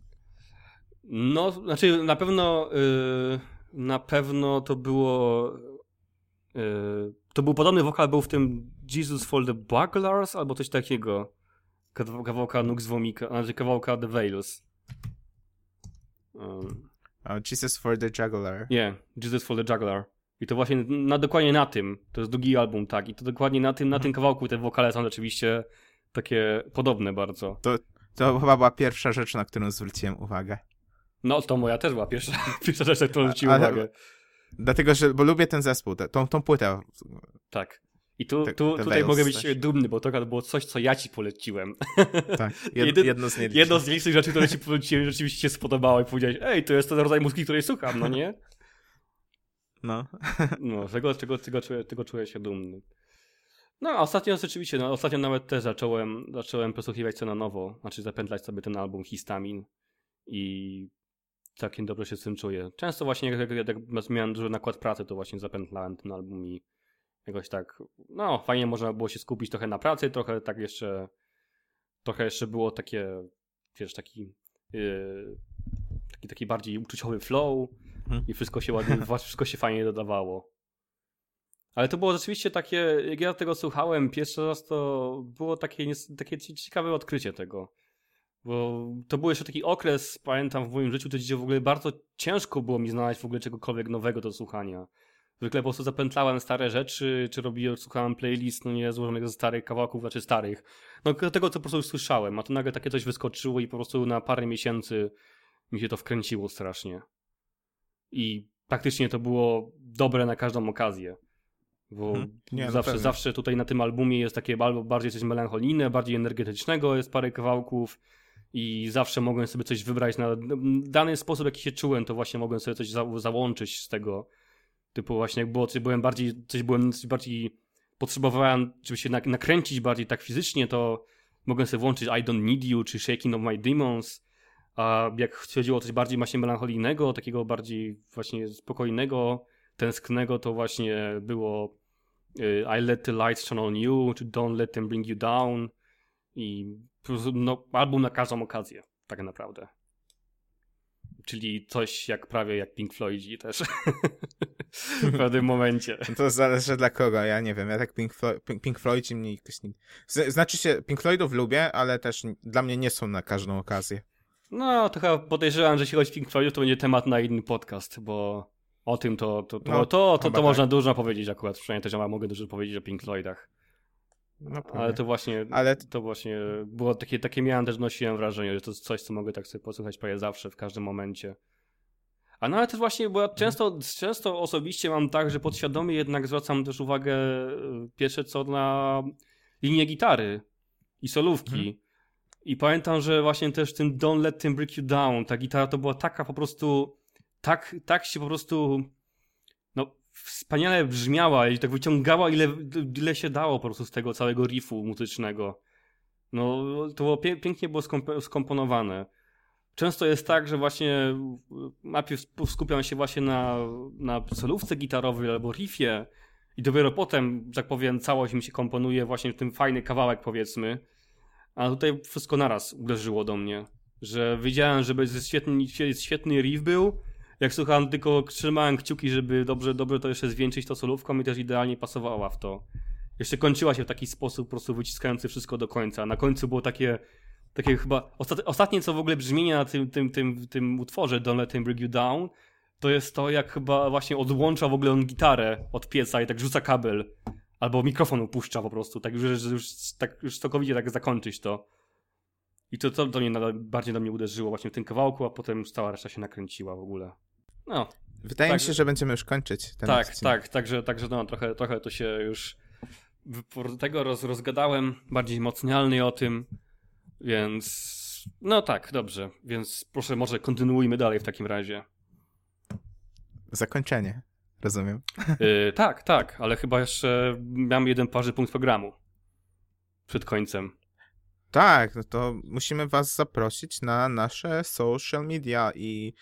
No, znaczy na pewno y, na pewno to było y, to był podobny wokal był w tym Jesus for the Buglers albo coś takiego. Kaw- Kawałka Nux Vomika, znaczy kawałka The Veils. Um, O, Jesus for the Juggler. nie, Jesus for the Juggler. I to właśnie na, dokładnie na tym, to jest drugi album, tak, i to dokładnie na tym, na tym kawałku te wokale są rzeczywiście takie podobne bardzo. To chyba była pierwsza rzecz, na którą zwróciłem uwagę. No, to moja też była pierwsza, pierwsza rzecz, na którą zwróciłem Ale- uwagę. Dlatego, że, bo lubię ten zespół, te, tą, tą płytę. Tak. I tu, Te- tu, te tutaj mogę być też. dumny, bo to było coś, co ja ci poleciłem. Tak, jed, jedno z nielicznych. Jedno z licznych rzeczy, które ci poleciłem, rzeczywiście ci się spodobało i powiedziałeś, ej, to jest ten rodzaj muzyki, której słucham, no nie? No. No, tego, tego, tego, czuję, tego czuję się dumny. No, a ostatnio rzeczywiście, no, ostatnio nawet też zacząłem, zacząłem posłuchiwać co na nowo, znaczy zapętlać sobie ten album Histamin i całkiem dobrze się z tym czuję. Często właśnie, jak, jak, jak miałem duży nakład pracy, to właśnie zapętlałem ten album i jakoś tak, no, fajnie można było się skupić trochę na pracy, trochę tak jeszcze, trochę jeszcze było takie, wiesz, taki, yy, taki, taki bardziej uczuciowy flow Mhm. i wszystko się ładnie, wszystko się fajnie dodawało. Ale to było rzeczywiście takie, jak ja tego słuchałem pierwszy raz, to było takie, takie cie- ciekawe odkrycie tego. Bo to był jeszcze taki okres, pamiętam w moim życiu, gdzie w ogóle bardzo ciężko było mi znaleźć w ogóle czegokolwiek nowego do słuchania. Zwykle po prostu zapętlałem stare rzeczy, czy robiłem, słuchałem playlist, no nie, złożonych ze starych kawałków, znaczy starych. No tego, co po prostu już słyszałem, a to nagle takie coś wyskoczyło i po prostu na parę miesięcy mi się to wkręciło strasznie. I praktycznie to było dobre na każdą okazję. Bo Mhm. Nie, no zawsze, pewnie. zawsze tutaj na tym albumie jest takie albo bardziej coś melancholijne, bardziej energetycznego, jest parę kawałków i zawsze mogłem sobie coś wybrać na dany sposób, jaki się czułem, to właśnie mogłem sobie coś za, załączyć z tego. Typu właśnie jak było, coś byłem bardziej, coś byłem coś bardziej potrzebowałem, żeby się nak- nakręcić bardziej tak fizycznie, to mogłem sobie włączyć I Don't Need You czy Shaking of My Demons. A jak chodziło o coś bardziej właśnie melancholijnego, takiego bardziej właśnie spokojnego, tęsknego, to właśnie było y, I Let the Lights Shine on You, czy Don't Let Them Bring You Down. I no, album na każdą okazję, tak naprawdę. Czyli coś jak prawie jak Pink Floydzi też. w pewnym momencie. To zależy dla kogo, ja nie wiem, ja tak Pink, Flo Pink, Pink Floyd mnie jakoś nie... Znaczy się, Pink Floydów lubię, ale też dla mnie nie są na każdą okazję. No, to chyba podejrzewam, że jeśli chodzi o Pink Floydów, to będzie temat na inny podcast, bo o tym to, to, to, No, to, to, to, można tak. dużo powiedzieć akurat. Przynajmniej też ja mogę dużo powiedzieć o Pink Floydach. No, Ale to właśnie, Ale- to właśnie było takie, takie miałem też nosiłem wrażenie, że to jest coś, co mogę tak sobie posłuchać prawie zawsze, w każdym momencie. A no ale też właśnie, bo ja często, często osobiście mam tak, że podświadomie jednak zwracam też uwagę e, pierwsze co na linię gitary i solówki. Mhm. I pamiętam, że właśnie też ten Don't Let Them Break You Down, ta gitara to była taka po prostu, tak, tak się po prostu, wspaniale brzmiała i tak wyciągała ile, ile się dało po prostu z tego całego riffu muzycznego. No to było pie pięknie było skomp- skomponowane. Często jest tak, że właśnie najpierw skupiam się właśnie na, na solówce gitarowej albo riffie i dopiero potem, tak powiem, całość mi się komponuje właśnie w tym fajny kawałek powiedzmy. A tutaj wszystko naraz uderzyło do mnie. Że wiedziałem, że będzie świetny, świetny riff był. Jak słuchałem, tylko trzymałem kciuki, żeby dobrze, dobrze to jeszcze zwieńczyć to solówką i też idealnie pasowała w to. Jeszcze kończyła się w taki sposób, po prostu wyciskający wszystko do końca. Na końcu było takie, takie chyba. Ostat, ostatnie, co w ogóle brzmienie na tym, tym, tym, tym utworze Don't Let Him Bring You Down, to jest to, jak chyba właśnie odłącza w ogóle on gitarę od pieca i tak rzuca kabel. Albo mikrofon upuszcza po prostu, tak już, już, tak, już całkowicie tak zakończyć to. I to, to do mnie bardziej do mnie uderzyło właśnie w tym kawałku, a potem cała reszta się nakręciła w ogóle. No. Wydaje tak, mi się, że będziemy już kończyć ten Tak, odcinek. tak, także, także no, trochę, trochę to się już tego roz, rozgadałem, bardziej mocnialnie o tym, więc no tak, dobrze, więc proszę może kontynuujmy dalej w takim razie. Zakończenie, rozumiem. Yy, tak, tak, ale chyba jeszcze mam jeden parzy punkt programu przed końcem. Tak, no to musimy was zaprosić na nasze social media i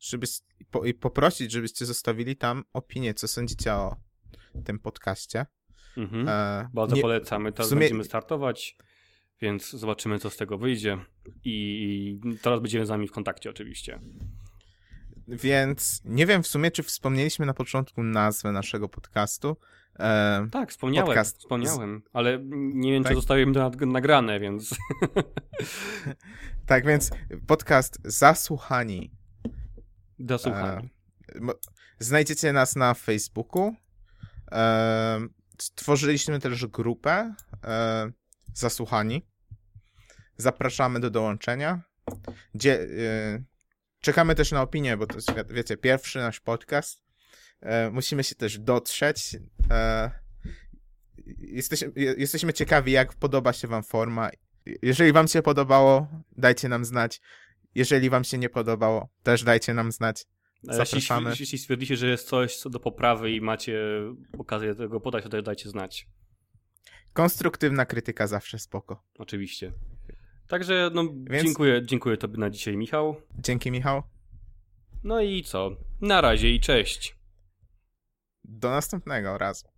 żeby po, i poprosić, żebyście zostawili tam opinię, co sądzicie o tym podcaście. Mhm. E, Bardzo nie, polecamy. Teraz sumie... będziemy startować, więc zobaczymy, co z tego wyjdzie. I teraz będziemy z nami w kontakcie, oczywiście. Więc nie wiem w sumie, czy wspomnieliśmy na początku nazwę naszego podcastu. E, tak, wspomniałem, podcast wspomniałem, ale nie wiem, tak? czy zostało im nagrane, więc... tak, więc podcast Zasłuchani. Zasłuchani. E, znajdziecie nas na Facebooku. E, stworzyliśmy też grupę e, Zasłuchani. Zapraszamy do dołączenia. Czekamy też na opinię, bo to jest, wiecie, pierwszy nasz podcast. Musimy się też dotrzeć. Jesteśmy ciekawi, jak podoba się wam forma. Jeżeli wam się podobało, dajcie nam znać. Jeżeli wam się nie podobało, też dajcie nam znać. Zapraszamy. Jeśli, jeśli stwierdzicie, że jest coś co do poprawy i macie okazję tego podać, to też dajcie znać. Konstruktywna krytyka zawsze spoko. Oczywiście. Także no, Więc... dziękuję, dziękuję tobie na dzisiaj, Michał. Dzięki, Michał. No i co? Na razie i cześć. Do następnego razu.